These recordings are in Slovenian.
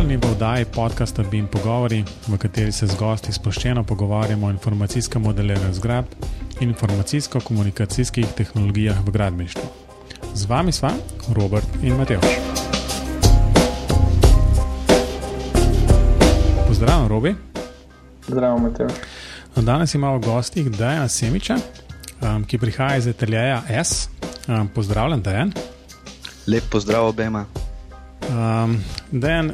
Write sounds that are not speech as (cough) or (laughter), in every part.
Pozdravljeni v oddaji podcasta BIM Pogovori, v kateri se z gosti sproščeno pogovarjamo o informacijskem modeliranju zgradb in informacijsko-komunikacijskih tehnologijah v gradbeništvu. Z vami sva Robert in Mateo. Pozdravljen, Robi. Zdravo, Mateo. Danes imamo v gostih Dajana Semiča, um, ki prihaja iz ateljeja S. Um, pozdravljen, Dajan. Lep pozdrav obema. Um, Dejan,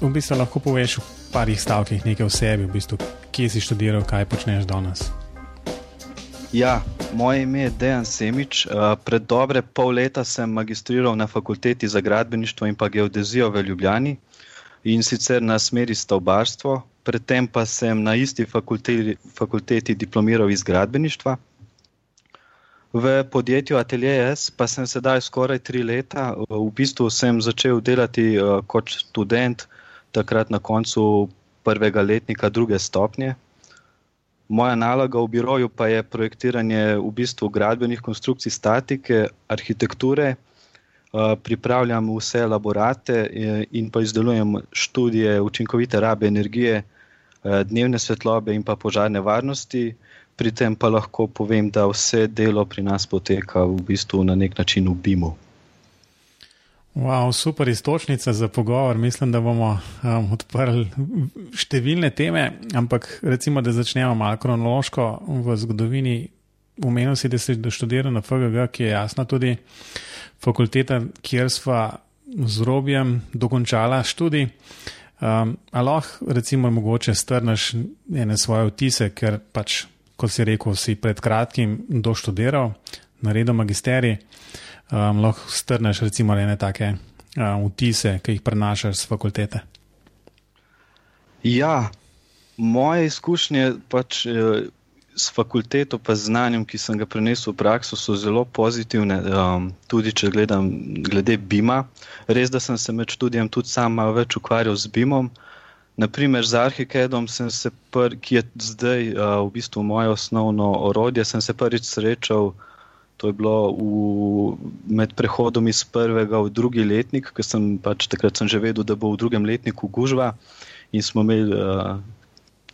v bistvu lahko poveš v parih stavkih nekaj o sebi, v bistvu, kje si študiral, kaj počneš danes. Ja, moje ime je Dejan Semič. Pred dobre pol leta sem magistriral na fakulteti za gradbeništvo in pa geodezijo v Ljubljani in sicer na smeri stavbarstvo. Predtem pa sem na isti fakulteti, fakulteti diplomiral iz gradbeništva. V podjetju Ateljes pa sem sedaj skoraj tri leta. V bistvu sem začel delati uh, kot študent, takrat na koncu prvega letnika druge stopnje. Moja naloga v biroju pa je projektiranje v bistvu gradbenih konstrukcij, statike, arhitekture. Uh, pripravljam vse laborate eh, in pa izdelujem študije učinkovite rabe energije, uh, dnevne svetlobe in pa požarne varnosti. Pri tem pa lahko povem, da vse delo pri nas poteka v bistvu na nek način v BIM-u. Wow, super istočnica za pogovor. Mislim, da bomo um, odprli številne teme, ampak recimo, da začnemo malo kronološko v zgodovini. Umenil si, da si študiral na FGG, ki je jasna tudi fakulteta, kjer sva z Robijem dokončala študij. Um, Ali lahko, recimo, mogoče strneš ene svoje vtise, ker pač kot si rekel, si pred kratkim doštudiral, naredil magisterij, um, lahko strneš recimo ene take um, vtise, ki jih prenašaš z fakultete. Ja, moje izkušnje pač. Eh, s fakulteto, pa z znanjem, ki sem ga prenesel v prakso, so zelo pozitivne. Um, tudi če gledam glede BIM-a. Res, da sem se med študijem tudi sam malo več ukvarjal z BIM-om. Naprimer, z Arhikedom, pr, ki je zdaj uh, v bistvu moje osnovno orodje, sem se prvič srečal. To je bilo v, med prehodom iz prvega v drugi letnik, ker sem pač takrat sem že vedel, da bo v drugem letniku gužva in smo imeli uh,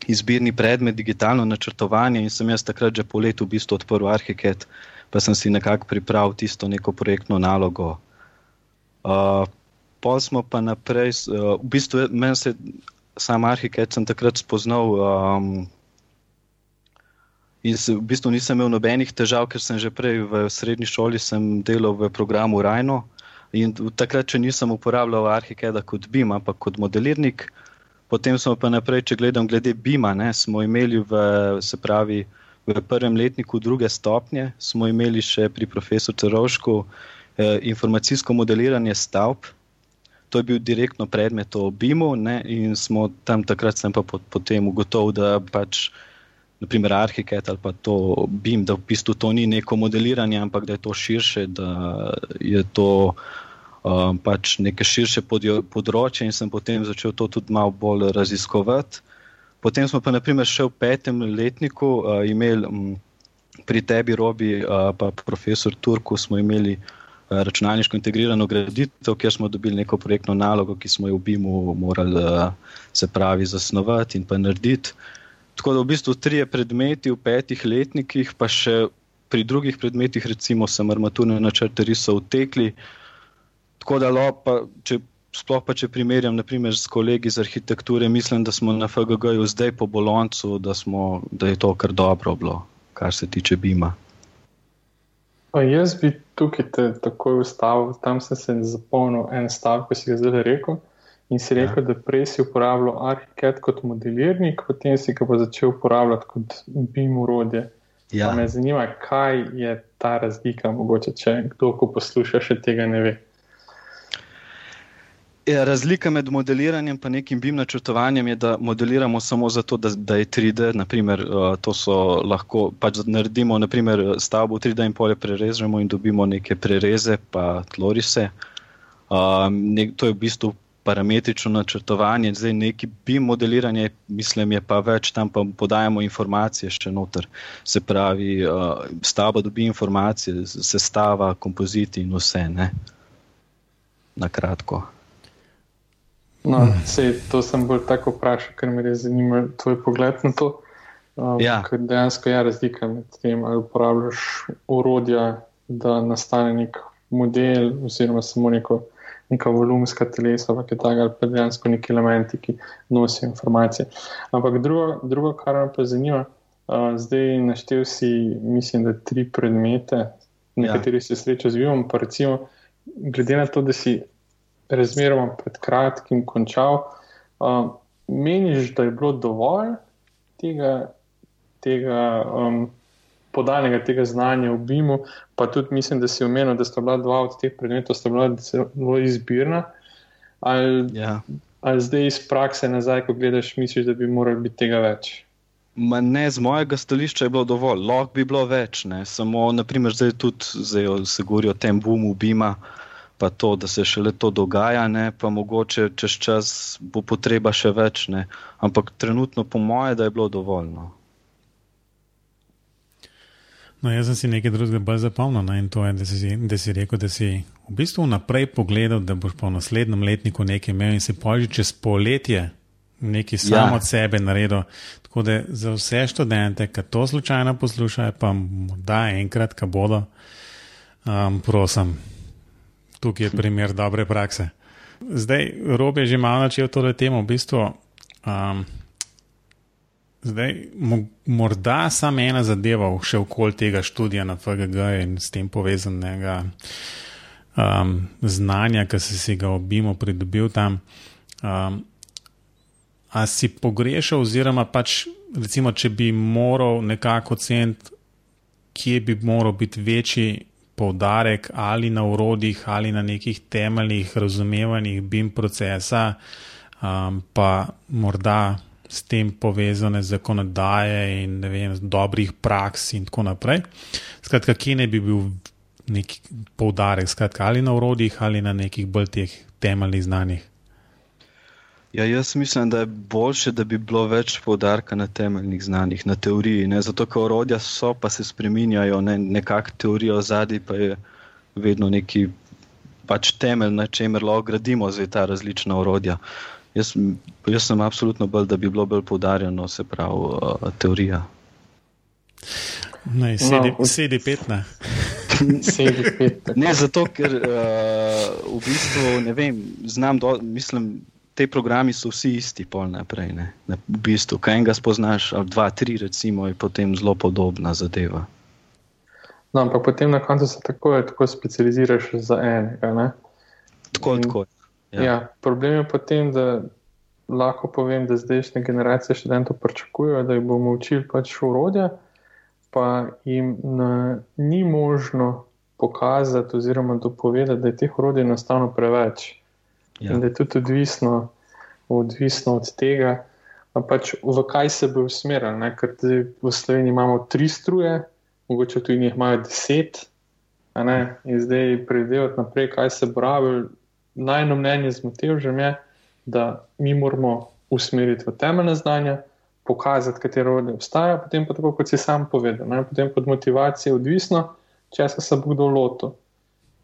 izbirni predmet digitalno načrtovanje in sem jaz takrat že po letu v bistvu odprl Arhiked, pa sem si nekako pripravil tisto neko projektno nalogo. Uh, Pol smo pa naprej, uh, v bistvu meni se sam arhitekt sem takrat spoznal. Um, in se, v bistvu nisem imel nobenih težav, ker sem že prej v srednji šoli delal v programu Rajno. In takrat, če nisem uporabljal arhitekta kot BIM, ampak kot modelirnik, potem smo pa naprej, če gledam glede BIM-a, smo imeli v, se pravi, v prvem letniku druge stopnje, smo imeli še pri profesorju Cerovšku eh, informacijsko modeliranje stavb, to je bil direktno predmet o BIM-u in smo tam takrat sem pa potem ugotovil, da pač. Naprimer, arhitekt ali pa to BIM, da v bistvu to ni neko modeliranje, ampak da je to širše, da je to um, pač neke širše področje, in sem potem začel to tudi malo bolj raziskovati. Potem smo pa, naprimer, še v petem letniku uh, imeli um, pri tebi, Robi, uh, pa profesor Turku, smo imeli uh, računalniško integrirano graditev, kjer smo dobili neko projektno nalogo, ki smo jo v BIM-u morali eh, se pravi zasnovati in pa narediti. Tako da v bistvu tri predmeti v petih letnikih, pa še pri drugih predmetih, recimo, sem armaturne načrte risal v tekli. Tako da, pa, če, sploh pa če primerjam naprimer, s kolegi iz arhitekture, mislim, da smo na FGG-ju zdaj po boloncu, da, smo, da je to kar dobro bilo, kar se tiče BIM-a. Pa jaz bi tukaj takoj ustavil, tam sem se zapolnil en stavek, ki si ga zdaj rekel. In si rekel, ja. da prej si uporabljal Arhiket kot modelirnik, potem si ga pa začel uporabljati kot BIM urodje. Ja. Me zanima, kaj je ta razlika, mogoče če kdo, ko posluša, še tega ne ve. Ja, razlika med modeliranjem in nekim BIM načrtovanjem je, da modeliramo samo zato, da, da je 3D. Naprimer, uh, to so lahko pač naredimo naprimer, stavbo 3D in polje prerežemo in dobimo neke prereze, pa tlorise. Uh, nek, to je v bistvu parametrično načrtovanje, zdaj neki BIM modeliranje, mislim, je pa več tam, pa podajamo informacije še noter. Se pravi, uh, stavba dobi informacije, sestava, kompoziti in vse. Ne? Na kratko. No, hmm. sej, to sem bolj tako vprašal, ker me res zanima tvoj pogled na to. Um, ja. Ker dejansko je razlika med tem, ali uporabljaš urodja, da nastane nek model, oziroma samo neko, neka volumska telesa, ali pa dejansko neki elementi, ki nosijo informacije. Ampak drugo, drugo kar me pa zanima, uh, zdaj naštel si, mislim, da tri predmete, nekateri ja. se srečo z vivom, pa recimo, glede na to, da si razmeroma pred kratkim končal. Um, meniš, da je bilo dovolj tega, tega um, podanega tega znanja v BIM-u, pa tudi mislim, da si omenil, da sta bila dva od teh predmetov zelo izbirna. Ali, ja. ali zdaj iz prakse nazaj, ko gledaš, misliš, da bi moralo biti tega več? Ma ne, z mojega stališča je bilo dovolj, lahko bi bilo več. Ne. Samo, naprimer, zdaj tudi zdaj se govori o tem boomu BIM-a pa to, da se šele to dogaja, ne, pa mogoče čez čas bo potreba še več. Ne. Ampak trenutno, po mojem, da je bilo dovolj. No. No, jaz sem si nekaj drugega bolj zapomnil no, in to je, da si, da si rekel, da si v bistvu vnaprej pogledal, da boš po naslednjem letniku nekaj imel in se poži čez poletje. Nekaj ja. samo od sebe naredil. Tako da za vse študente, ki to slučajno poslušajo, pa da enkrat, ki bodo, um, prosim, tukaj je (laughs) primer dobre prakse. Zdaj, Rob je že malo načel to temo, v bistvu. Um, zdaj, mo morda samo ena zadeva, še okoli tega študija na FGG in s tem povezanega um, znanja, ki si, si ga obimo pridobil tam. Um, a si pogrešal, oziroma pač, recimo, če bi moral nekako oceniti, kje bi moral biti večji poudarek ali na urodjih, ali na nekih temeljnih razumevanjih BIM procesa, um, pa morda s tem povezane zakonodaje in vem, dobrih praks in tako naprej. Skratka, kje ne bi bil neki poudarek, skratka, ali na urodjih, ali na nekih bolj teh temeljnih znanjih. Ja, jaz mislim, da je bolje, da bi bilo več poudarka na temeljnih znanjih, na teoriji. Ne? Zato, ker orodja so, pa se spremenjajo, ne? nekakšna teorija zadnji, pa je vedno neki pač temelj, na čemer lahko gradimo za ta različna orodja. Jaz, jaz sem absolutno bolj, da bi bilo bolj poudarjeno, se pravi, uh, teorija. Ne, sedi, no, sedi pet, ne. (laughs) sedi pet. Ne, zato, ker uh, v bistvu ne vem, znam, do, mislim te programi so vsi isti, pol naprej. Ne? Ne, v bistvu, kaj enega spoznaš, ali dva, tri, recimo, je potem zelo podobna zadeva. No, ampak potem na koncu se tako, tako specializiraš za enega. Ne? Tako, In, tako. Ja. Ja, problem je potem, da lahko povem, da zdajšnje generacije študentov pričakujejo, da jih bomo učili pač urodja, pa jim na, ni možno pokazati oziroma dopovedati, da je teh urodij enostavno preveč. Ja. In da je tudi odvisno, odvisno od tega, pač v kaj se bo usmeril. Ker v Sloveniji imamo tri struje, mogoče tudi njih imajo deset. In zdaj predelati naprej, kaj se bo rabilo. Najno mnenje z motivom je, da mi moramo usmeriti v temeljne znanja, pokazati, katero rode obstaja, potem pa tako, kot si sam povedal. Ne? Potem pod motivacijo je odvisno, če se bo kdo lotil.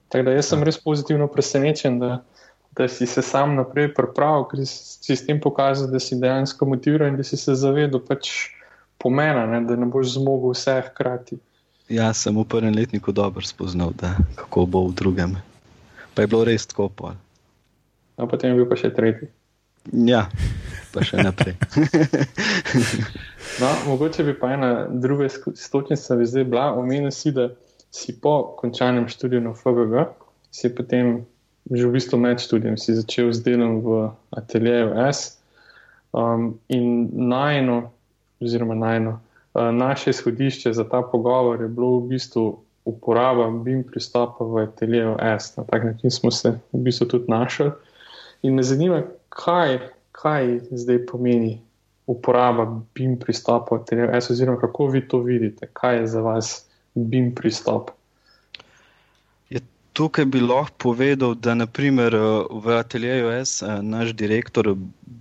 Tako da jaz sem ja. res pozitivno presenečen, da da si se sam naprej pripravil, ker si s tem pokazal, da si dejansko motiviran in da si se zavedel pač pomena, ne, da ne boš zmogel vse hkrati. Ja, sem v prvem letniku dobro spoznal, da, kako bo v drugem. Pa je bilo res tako pol. No, potem je bil pa še tretji. Ja, pa še naprej. (laughs) no, mogoče bi pa ena druga stočnica zdaj bila, omenil si, da si po končanem študiju na FGG, si potem že v bistvu med študijem si začel z delom v ateljeju S. Um, in najno, oziroma najno, uh, naše izhodišče za ta pogovor je bilo v bistvu uporaba BIM pristopa v ateljeju S. Na tak način smo se v bistvu tudi našli. In me zanima, kaj, kaj zdaj pomeni uporaba BIM pristopa v ateljeju S, oziroma kako vi to vidite, kaj je za vas BIM pristop tukaj bi lahko povedal, da naprimer eh, v ateljeju S eh, naš direktor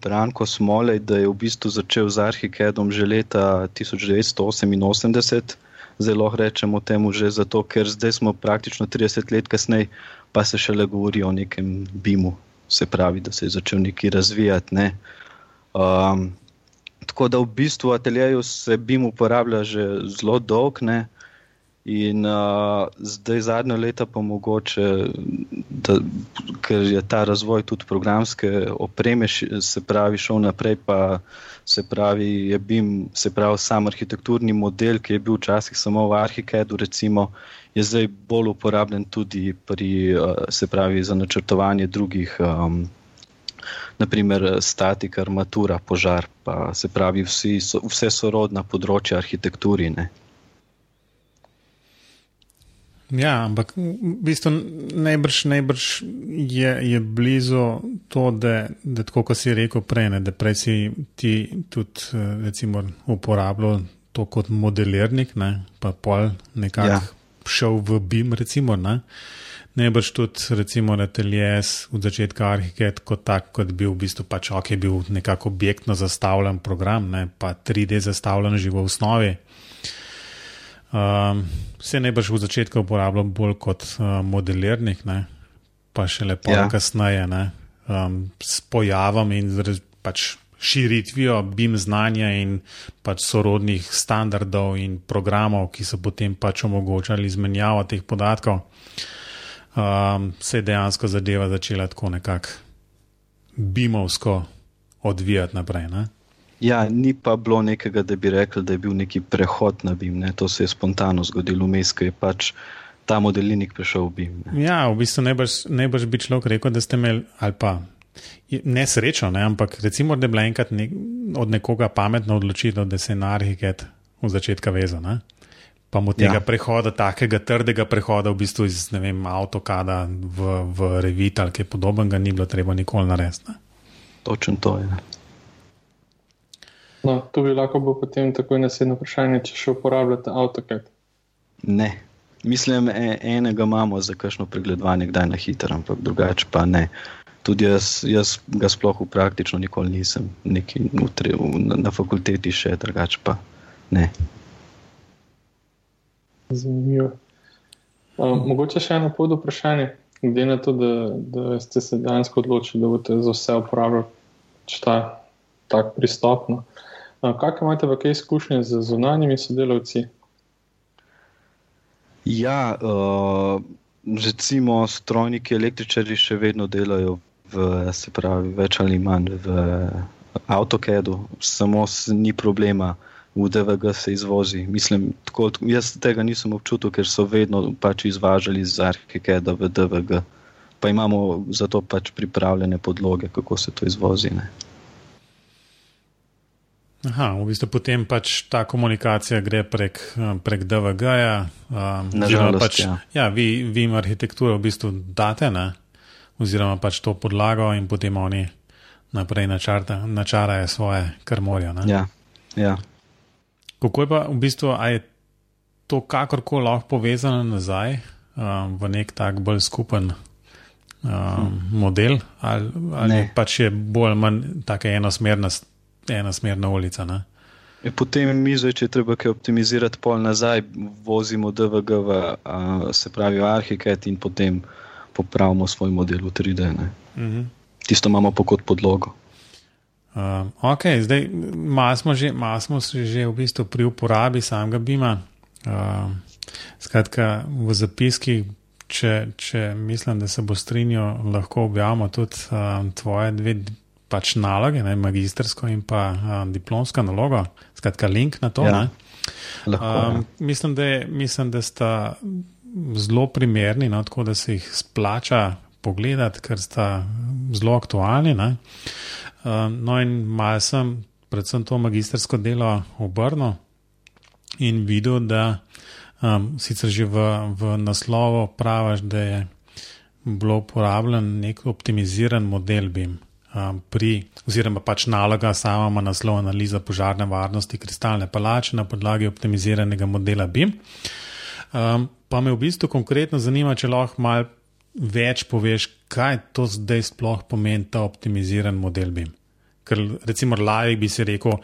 Branko Smolej, da je v bistvu začel z Arhikedom že leta 1988. Zelo rečemo temu že zato, ker zdaj smo praktično 30 let kasneje, pa se šele govori o nekem BIM-u. se pravi, da se je začel nekaj razvijati. Ne. Um, tako da v bistvu v ateljeju se BIM uporablja že zelo dolgo. In uh, zdaj, zadnja leta, pa mogoče, da, ker je ta razvoj tudi programske opreme, se pravi, šel naprej, pa se pravi, je bil sam arhitekturni model, ki je bil včasih samo v Arhikedu, recimo, je zdaj bolj uporabljen tudi pri, uh, se pravi, za načrtovanje drugih. Um, Naprimer, statika, armatura, požar, pa se pravi, vsi, so, vse sorodna področja arhitekture. Ja, ampak v bistvu najbrž, najbrž je, je blizu to, da, da tako kot si rekel prej, ne, da prej si ti tudi recimo, uporabljal to kot modelirnik, ne, pa pol nekako ja. šel v BIM. Recimo, ne. Najbrž tudi recimo ateljes v začetku arhitekt kot tak, kot bil v bistvu pač ok, je bil nekako objektno zastavljen program, ne, pa 3D zastavljen že v osnovi. Um, se najbrž v začetku uporabljal bolj kot uh, modelirnik, ne? pa še lepo ja. kasneje, um, s pojavom in pač širitvijo BIM znanja in pač sorodnih standardov in programov, ki so potem pač omogočali izmenjavo teh podatkov, um, se je dejansko zadeva začela tako nekako BIM-ovsko odvijati naprej. Ne? Ja, ni pa bilo nekega, da bi rekli, da je bil neki prehod na BIM. Ne. To se je spontano zgodilo, vmes, ko je pač ta modelnik prišel v BIM. Ne. Ja, v bistvu ne boš bi človek rekel, da ste imeli ali pa. Nesrečo, ne, ampak recimo, da je bila enkrat ne, od nekoga pametna odločitev, da se je na arhitekt v začetku vezal. Ne. Pa mu tega ja. prehoda, takega trdega prehoda, v bistvu iz avtokada v, v Revit ali kaj podobnega, ni bilo treba nikoli narediti. Točno to je. No, tu bi lahko bilo potem tako naslednje vprašanje, če še uporabljate AutoCAD. Ne. Mislim, e, enega imamo za kakšno pregledovanje, kdaj na hitro, ampak drugače pa ne. Tudi jaz, jaz ga sploh v praktično nikoli nisem, neki nutri, na, na fakulteti še, drugače pa ne. Zanimivo. Um, mogoče še eno pod vprašanje, glede na to, da, da ste se dejansko odločili, da boste za vse uporabljali ta tak pristop. No. Kakšne imate v kaj izkušnje z zunanjimi sodelavci? Ja, uh, recimo strojniki, električari še vedno delajo v, se pravi, več ali manj v AutoCAD-u, samo ni problema, v DVG se izvozi. Mislim, tako, jaz tega nisem občutil, ker so vedno pač izvažali iz ArchiCAD-a v DVG. Pa imamo za to pač pripravljene podloge, kako se to izvozi. Ne. Aha, v bistvu potem pač ta komunikacija gre prek, eh, prek DVG-ja. Um, pač, ja. ja, vi, vi jim arhitekturo v bistvu date, ne? oziroma pač to podlago in potem oni naprej načarta, načarajo svoje krmorje. Ja, ja. Kako je pa v bistvu, a je to kakorkoli lahko povezano nazaj um, v nek tak bolj skupen um, hm. model, ali, ali pač je bolj ali manj tako enosmernost? Ena smerna ulica. Ne? Je potem mi, zdaj, če treba kaj optimizirati, pol nazaj, vozimo DVG, v, a, se pravi, Arhiket in potem popravimo svoj model v 3D. Uh -huh. Tisto imamo pa kot podlogo. Uh, ok, zdaj smo že, smo že v bistvu pri uporabi samega Bima. Uh, skratka, v zapiskih, če, če mislim, da se bo strinjal, lahko objavimo tudi uh, tvoje dve pač naloge, ne, magistrsko in pa um, diplomska naloga, skratka, link na to. Ja. Lahko, um, ja. mislim, da je, mislim, da sta zelo primerni, no, tako da se jih splača pogledati, ker sta zelo aktualni. Um, no, in malo sem predvsem to magistrsko delo obrnil in videl, da um, sicer že v, v naslovu praviš, da je bilo uporabljen nek optimiziran model BIM. Um, pri, oziroma pač naloga sama ima naslov analiza požarne varnosti kristalne palače na podlagi optimiziranega modela BIM. Um, pa me v bistvu konkretno zanima, če lahko malo več poveš, kaj to zdaj sploh pomeni ta optimiziran model BIM. Ker recimo lajk bi si rekel,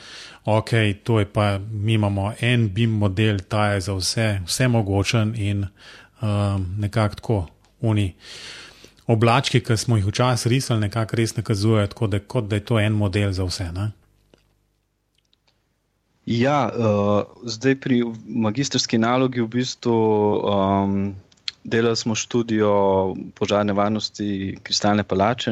ok, to je pa, mi imamo en BIM model, ta je za vse, vse mogočen in um, nekako tako, oni oblački, ki smo jih včasih risali, nekako res nakazujejo, tako da, kot da je to en model za vse. Ne? Ja, uh, zdaj pri magistrski nalogi v bistvu um, delali smo študijo požarne varnosti kristalne palače.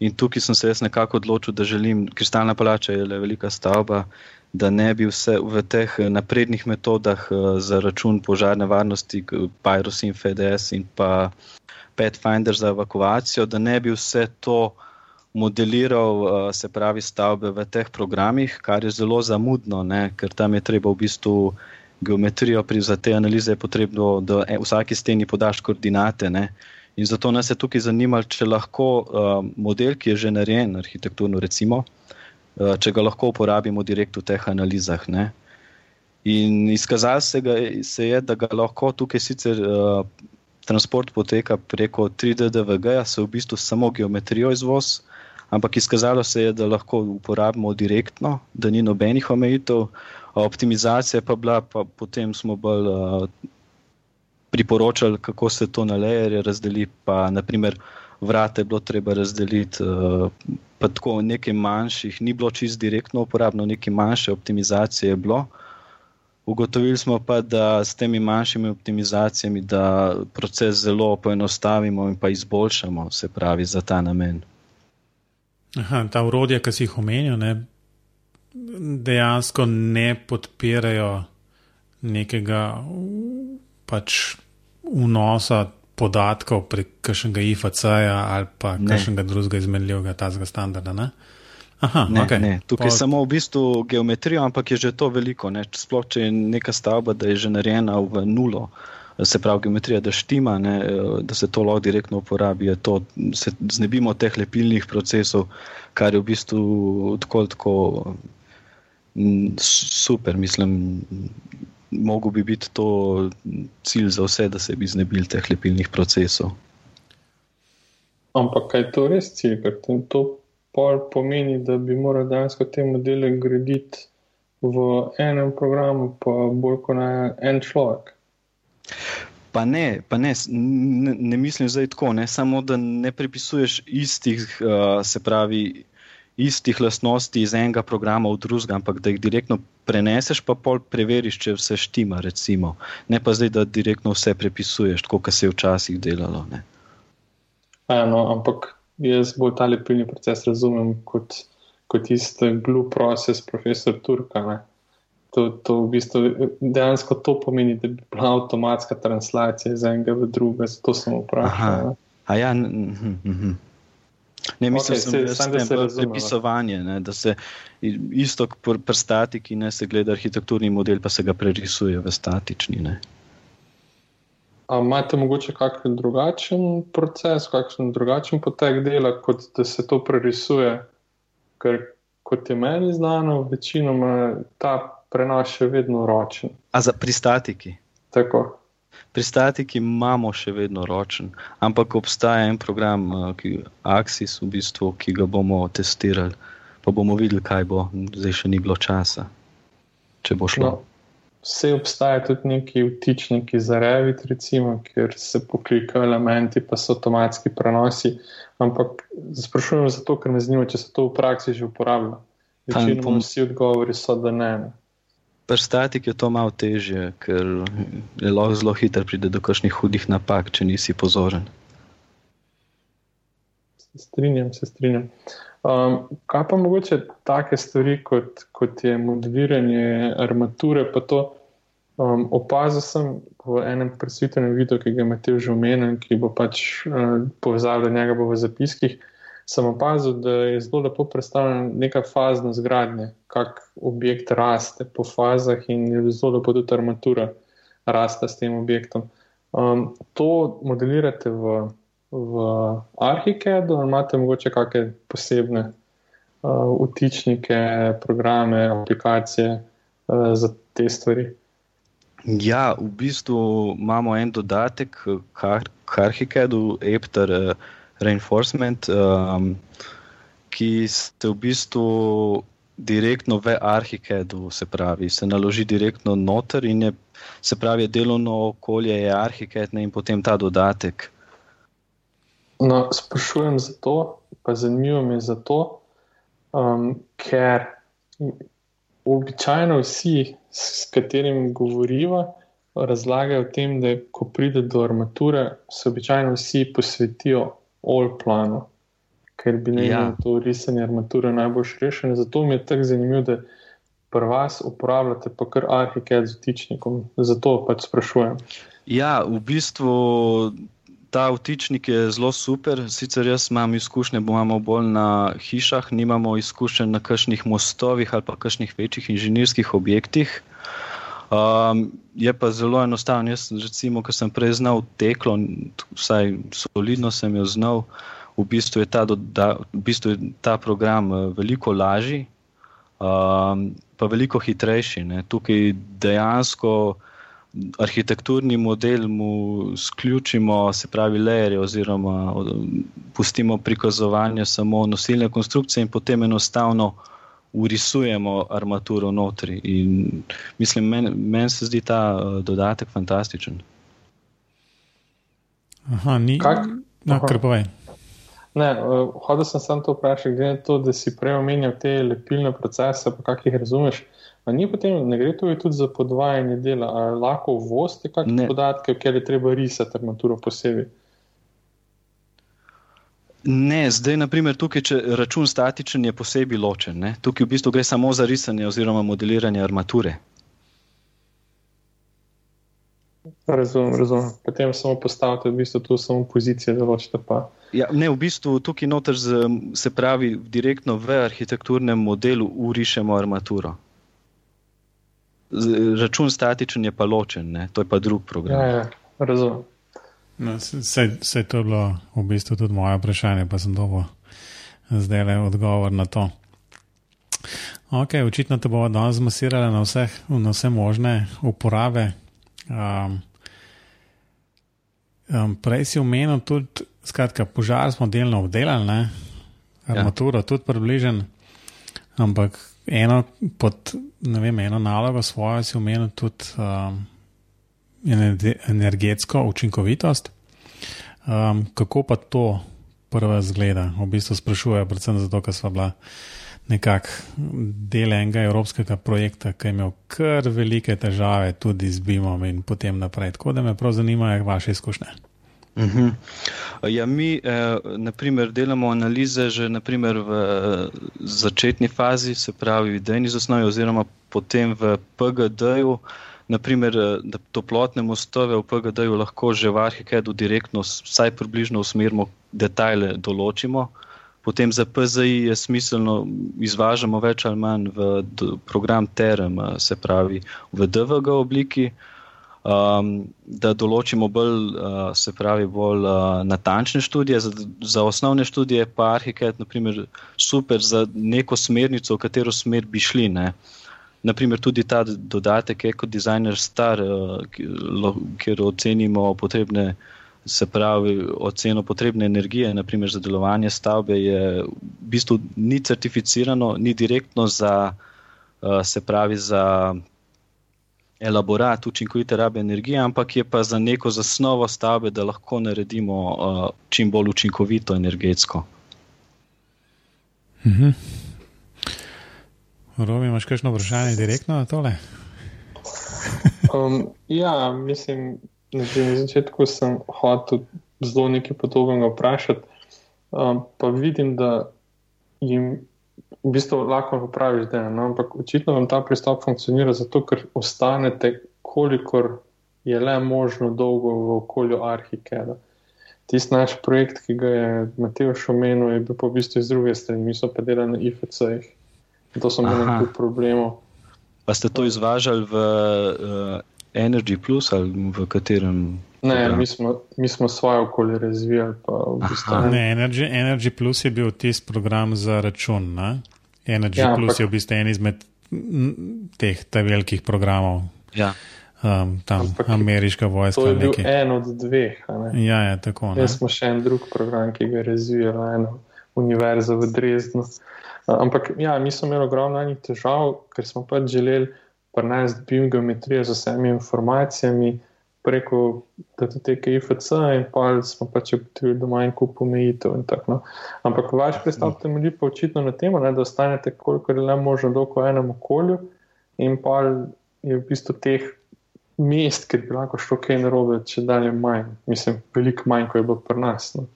In tukaj sem se jaz nekako odločil, da želim, kristalna palača je le velika stavba, da ne bi vse v teh naprednih metodah uh, za račun požarne varnosti, Pyrus in FDS in pa Pathfinder za evakuacijo, da ne bi vse to modeliral, uh, se pravi, stavbe v teh programih, kar je zelo zamudno, ne? ker tam je treba v bistvu geometrijo, pri, za te analize je potrebno, da e, vsaki steni podaš koordinate. Ne? In zato nas je tukaj zanimalo, če lahko uh, model, ki je že narejen, arhitekturno, recimo, uh, če ga lahko uporabimo direkt v teh analizah. Ne? In izkazalo se, se je, da ga lahko tukaj sicer uh, transport poteka preko 3D-DVG, se v bistvu samo geometrijo izvoz, ampak izkazalo se je, da lahko uporabimo direktno, da ni nobenih omejitev optimizacija pa bila, pa potem smo bolj uh, priporočali, kako se to na lejerje razdeli. Pa, naprimer, vrate je bilo treba razdeliti, uh, pa tako nekaj manjših, ni bilo čist direktno uporabno, nekaj manjše optimizacije je bilo. Ugotovili smo pa, da s temi manjšimi optimizacijami, proces zelo poenostavimo in pa izboljšamo, se pravi, za ta namen. Aha, ta urodja, ki si jih omenil, dejansko ne podpirajo nekega pač vnosa podatkov prek kakšnega IFC-ja ali pa kakšnega drugega izmenljivega tazga standarda. Ne? Aha, ne, okay. ne. Tukaj je samo v bistvu geometrija, ampak je že to veliko. Ne? Sploh če je neka stavba, da je že narejena v nulo, se pravi geometrija, da štima, ne? da se to lahko direktno uporabi, to, se znebimo teh lepilnih procesov, kar je v bistvu tako, tako super, mislim, mogo bi biti to cilj za vse, da se bi znebili teh lepilnih procesov. Ampak kaj je to res cilj, ker to pomeni, da bi morali dejansko te modele graditi v enem programu, pa bolj kot na en človek. Pa ne, pa ne, ne, ne mislim zdaj tako, ne samo da ne pripisuješ istih, uh, se pravi, istih lastnosti iz enega programa v drugega, ampak da jih direktno preneseš, pa pol preveriš, če vse štima. Recimo. Ne pa zdaj, da direktno vse prepisuješ, kot se je včasih delalo. Eno, ampak jaz bolj ta lepilni proces razumem kot, kot isti glue process, profesor Turka. Ne? To, to v bistvu dejansko to pomeni, da bi bila avtomatska translacija iz enega v drugega, zato sem vprašal. A ja, mhm. mhm. Ne, mislim, okay, se, da se razumemo. Prepisovanje, ne, da se isto pri statiki ne se gleda arhitekturni model, pa se ga prerisuje v statični. Ne. A imate mogoče kakšen drugačen proces, kakšen drugačen potek dela, kot da se to prerisuje? Ker, kot je meni znano, večinoma ta prenos je vedno ročen. A za pri statiki? Tako. Pri statiki imamo še vedno ročen, ampak obstaja en program, eh, ki Axis, v bistvu, ki ga bomo testirali, pa bomo videli, kaj bo. Zdaj še ni bilo časa, če bo šlo. No, vse obstaja tudi neki vtičniki za Revit, recimo, kjer se poklikajo elementi, pa so avtomatski prenosi. Ampak sprašujem zato, ker me zanima, če se to v praksi že uporablja. Večinoma vsi odgovori so, da ne. ne. Pri statiki je to malo težje, ker je lahko zelo hitro pride do kakšnih hudih napak, če nisi pozoren. Se strinjam, se strinjam. Um, kaj pa mogoče take stvari, kot, kot je modeliranje armature? Um, opazil sem v enem presvitenem videu, ki ga je Matej že omenil, ki bo pač uh, povezal do njega v zapiskih sem opazil, da je zelo lepo predstavljena neka fazna zgradnja, kako objekt raste po fazah in je zelo lepo tudi armatura raste s tem objektom. Um, to modelirate v, v Arhikedu imate morda kakšne posebne uh, utičnike, programe, aplikacije uh, za te stvari? Ja, v bistvu imamo en dodatek k Arhikedu, Epter. Uh, reinforcement, um, ki se v bistvu direktno v Arhikedu, se pravi, se naloži direktno noter in je, se pravi, delovno okolje je Arhiket in potem ta dodatek. No, sprašujem zato, pa zanimivo mi je zato, um, ker običajno vsi, s katerimi govoriva, razlagajo o tem, da ko pride do armature, se običajno vsi posvetijo all planu, ker bi ne ja. to risanje armature najbolj rešeno. Zato mi je tako zanimivo, da pri vas uporabljate pa kar arhiket z vtičnikom. Zato pač sprašujem. Ja, v bistvu ta vtičnik je zelo super. Sicer jaz imam izkušnje, imamo bolj na hišah, nimamo izkušenj na kakšnih mostovih ali pa kakšnih večjih inženirskih objektih. Um, je pa zelo enostavno. Jaz, recimo, ko sem prej znal teklo, vsaj solidno sem jo znal, v bistvu je ta, v bistvu je ta program eh, veliko lažji, um, pa veliko hitrejši. Ne. Tukaj dejansko arhitekturni model mu sključimo, se pravi, leere, oziroma pustimo prikazovanje samo nosilne konstrukcije in potem enostavno urisujemo armaturo notri. In mislim, meni men se zdi ta uh, dodatek fantastičen. Aha, ni. No, kar povej. Ne, uh, hodil sem samo to vprašati, glede na to, da si prej omenjal te lepilne procese, pa kak jih razumeš. A ni potem, ne gre tudi za podvajanje dela, ali lahko uvozite kakšne podatke, ker je treba risati armaturo posebej? Ne, zdaj, naprimer, tukaj, če račun statičen je posebej ločen. Ne? Tukaj v bistvu gre samo za risanje oziroma modeliranje armature. Razumem, razumem. Potem samo postavite v bistvu tu samo pozicije, da ločite pa. Ja, ne, v bistvu tukaj noter z, se pravi direktno v arhitekturnem modelu urišemo armaturo. Z, račun statičen je pa ločen, ne? to je pa drug program. Ja, ja, razumem. No, se je to bilo v bistvu tudi moje vprašanje, pa sem dobil zdaj le odgovor na to. Ok, očitno te bomo danes zmasirali na, na vse možne uporabe. Um, um, prej si omenil tudi, skratka, požar smo delno obdelali, ne? armaturo ja. tudi približen, ampak eno, pod, vem, eno nalogo svojo si omenil tudi. Um, energetsko učinkovitost. Um, kako pa to prva zgleda? V bistvu sprašujejo, predvsem zato, ker smo bila nekako del enega evropskega projekta, ki je imel kar velike težave tudi z BIM-om in potem naprej. Tako da me prav zanimajo vaše izkušnje. Uh mhm. -huh. ja, mi, eh, naprimer, delamo analize že naprimer, v eh, začetni fazi, se pravi, v idejni zasnovi, oziroma potem v PGD-ju. Eh, naprimer, eh, da toplotne mostove v PGD-ju lahko že v Arhikedu direktno, vsaj približno usmerimo, detajle določimo. Potem za PZI je smiselno izvažamo več ali manj v program TERM, se pravi v DVG obliki, um, da določimo bolj, uh, se pravi, bolj uh, natančne študije. Za, za osnovne študije pa Arhiket, naprimer, super za neko smernico, v katero smer bi šli. Ne. Naprimer, tudi ta dodatek, kot dizajner star, eh, kjer ocenimo potrebne, se pravi, oceno potrebne energije, naprimer za delovanje stavbe, je v bistvu ni certificirano, ni direktno za, eh, se pravi, za elaborat učinkovite rabe energije, ampak je pa za neko zasnovo stavbe, da lahko naredimo eh, čim bolj učinkovito energetsko. Mhm. Robi, imaš kakšno vprašanje direktno na tole? um, ja, mislim, na začetku sem hotel zelo nekaj podobnega vprašati, um, pa vidim, da jim v bistvu lahko popraviš, da je no, ampak očitno vam ta pristop funkcionira zato, ker ostanete, kolikor je le možno dolgo v okolju arhikeda. Tisti naš projekt, ki ga je Matej omenil, je bil pa v bistvu iz druge strani, mi smo pa delali na IFC-jih. To so imeli nekaj problemov. Pa ste to izvažali v uh, Energy Plus ali v katerem? Ne, mi smo, mi smo svoje okolje razvijali. V bistvu, ne, Energy, Energy Plus je bil tisti program za račun. Ne? Energy ja, Plus pa, je v bistvu en izmed teh velikih programov. Ja. Um, tam ampak, ameriška vojska. To je bil nekaj. en od dveh. Ja, ja, tako. Jaz smo še en drug program, ki ga je razvijala ena univerza v Dresdnu. Ampak ja, mi smo imeli ogromno enih težav, ker smo pač želeli prenesti biogeometrijo z vsemi informacijami, preko datoteke IFC in pa smo pač ugotovili, da ima en kup omejitev in tako. No. Ampak vaš pristop temelji pa očitno na tem, da ostanete kolikor le možno dolgo v enem okolju in pa je v bistvu teh mest, kjer bi lahko šlo kaj narobe, če dalje manj. Mislim, veliko manj, kot je bilo pri nas. No.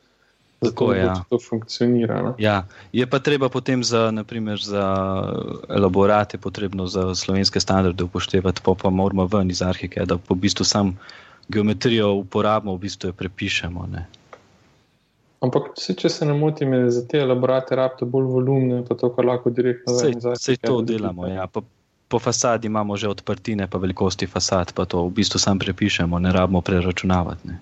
Zato je ja. to funkcionira. No? Ja. Je pa treba potem za, naprimer, za elaborate, potrebno za slovenske standarde upoštevati, pa, pa moramo ven iz arhike, da po bistvu sam geometrijo uporabimo, v bistvu jo prepišemo. Ne? Ampak, vse, če se ne motim, za te elaborate rabite bolj volumne, pa to, kar lahko direktno zavedamo. Vse to delamo. Ja. Pa, po fasadi imamo že odprtine, pa velikosti fasad, pa to v bistvu sam prepišemo, ne rabimo preračunavati. Ne.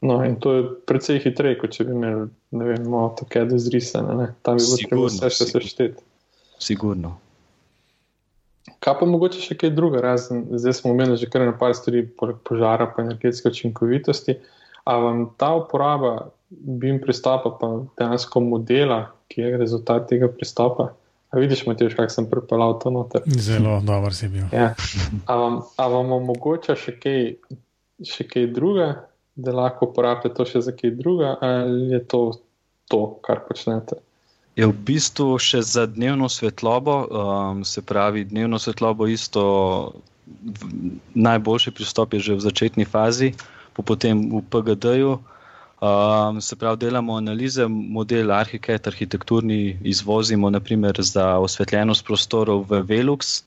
No, in to je precej hitreje, kot če bi imeli, ne vem, tako da zrisane. Tam bi bilo treba vse še sešteti. Sigurno. Kaj pa mogoče še kaj druga, razen zdaj smo omenili že kar nekaj stvari, poleg požara, pa energetske učinkovitosti. A vam ta uporaba BIM pristopa, pa dejansko modela, ki je rezultat tega pristopa? A vidiš, Matej, kako sem pripeljal to noter? Zelo dober si bil. Ja. A, vam, a vam omogoča še kaj, še kaj druga? Da lahko uporabite to še za kaj druga, ali je to to, kar počnete? Je v bistvu še za dnevno svetlobo, um, se pravi, dnevno svetlobo isto. Najboljši pristop je že v začetni fazi, pa potem v PGD-ju. Um, se pravi, delamo analize, model arhitekt, arhitekturni izvozimo, naprimer za osvetljenost prostorov v Velux,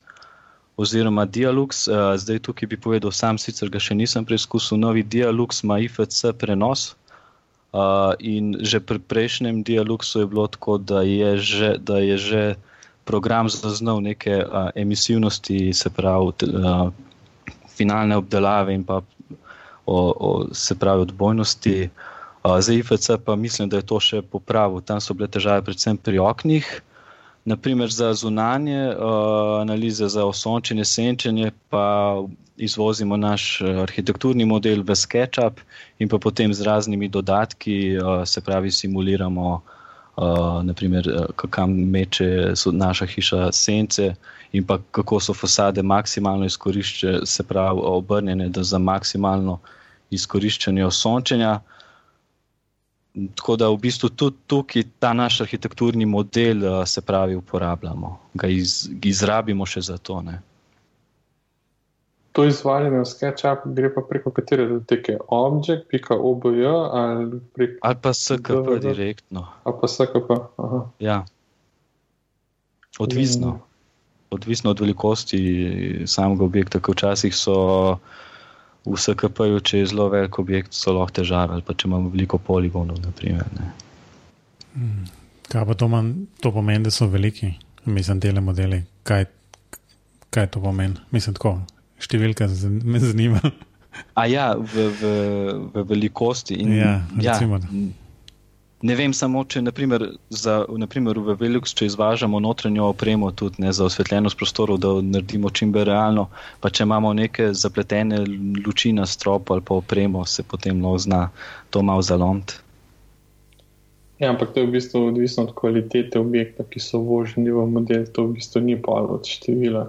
oziroma Dialux. Uh, zdaj tukaj bi povedal, sam sicer ga še nisem preizkusil. Novi Dialux ima IFC prenos. Uh, in že pri prejšnjem Dialuxu je bilo tako, da je že, da je že program zaznal neke uh, emisivnosti, se pravi, uh, finalne obdelave in pa o, o, se pravi odbojnosti. Uh, za IFC pa mislim, da je to še popravil. Tam so bile težave predvsem pri oknih. Naprimer za zunanje uh, analize, za osončenje, senčenje, pa izvozimo naš eh, arhitekturni model v SketchUp in pa potem z raznimi dodatki, uh, se pravi, simuliramo, uh, naprimer, kam meče naša hiša sence in kako so fasade maksimalno izkoriščene, se pravi, obrnjene za maksimalno izkoriščanje osončenja. Tako da v bistvu tudi tukaj ta naš arhitekturni model, eh, se pravi, uporabljamo, ga iz, izrabimo še za to. Ne. To izvajanje v SketchUp gre pa preko katere doteke? Object, pika OBJ ali preko. Ali pa SKP DVD? direktno. Ali pa SKP. Aha. Ja. Odvisno. Odvisno od velikosti samega objekta, ker včasih so v SKP-ju, če je zelo velik objekt, so lahko težave, ali pa če imamo veliko poligonov. Naprimer, hmm. Kaj pa to, man, to pomeni, da so veliki, mislim, dele modeli. Kaj, kaj to pomeni? Mislim, tako, številka me zanima. A ja, v, v, v velikosti. In, ja, recimo. Ja, Ne vem samo, če naprimer, za, naprimer v Velux, če izvažamo notranjo opremo tudi ne, za osvetljenost prostorov, da naredimo čim bolj realno, pa če imamo neke zapletene luči na stropu ali pa opremo, se potem lahko zna to malo zalomiti. Ja, ampak to je v bistvu odvisno od kvalitete objekta, ki so vloženi v model, to v bistvu ni pa od števila.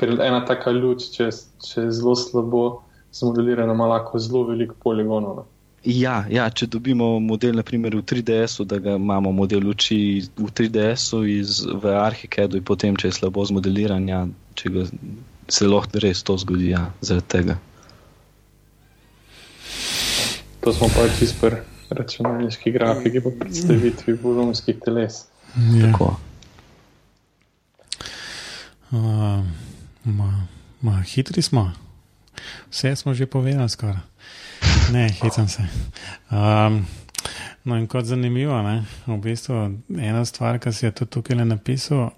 Ker ena taka luč, če, če je zelo slabo zmodelirana, ima lahko zelo veliko poligonov. Ja, ja, če dobimo model naprimer, v 3DS-u, da imamo model luči v 3DS-u v Arhikedu, in potem, če je slabo zmodeliran, ja, če ga, se lahko res to zgodi ja, zaradi tega. To smo pač čisto računalniški grafiki po predstavitvi volumskih teles. Ja. Uh, ma, ma, hitri smo, vse smo že povedali skoraj. Ne, hecam se. Um, no, in kot zanimivo, ne, v bistvu ena stvar, ki si je tudi tukaj napisal,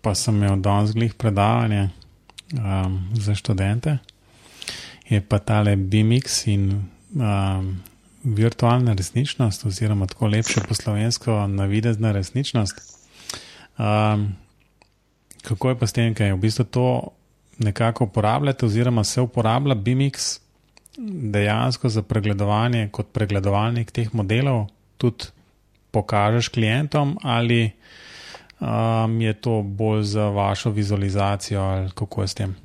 pa sem imel danes glih predavanje um, za študente, je pa tale BMX in um, virtualna resničnost, oziroma tako lepše po slovensko, navidezna resničnost. Um, kako je pa s tem, kaj je v bistvu to nekako uporabljate, oziroma se uporablja BMX dejansko za pregledovanje, kot pregledovalnik teh modelov, tudi pokažeš klientom, ali um, je to bolj za vašo vizualizacijo, ali kako je s tem?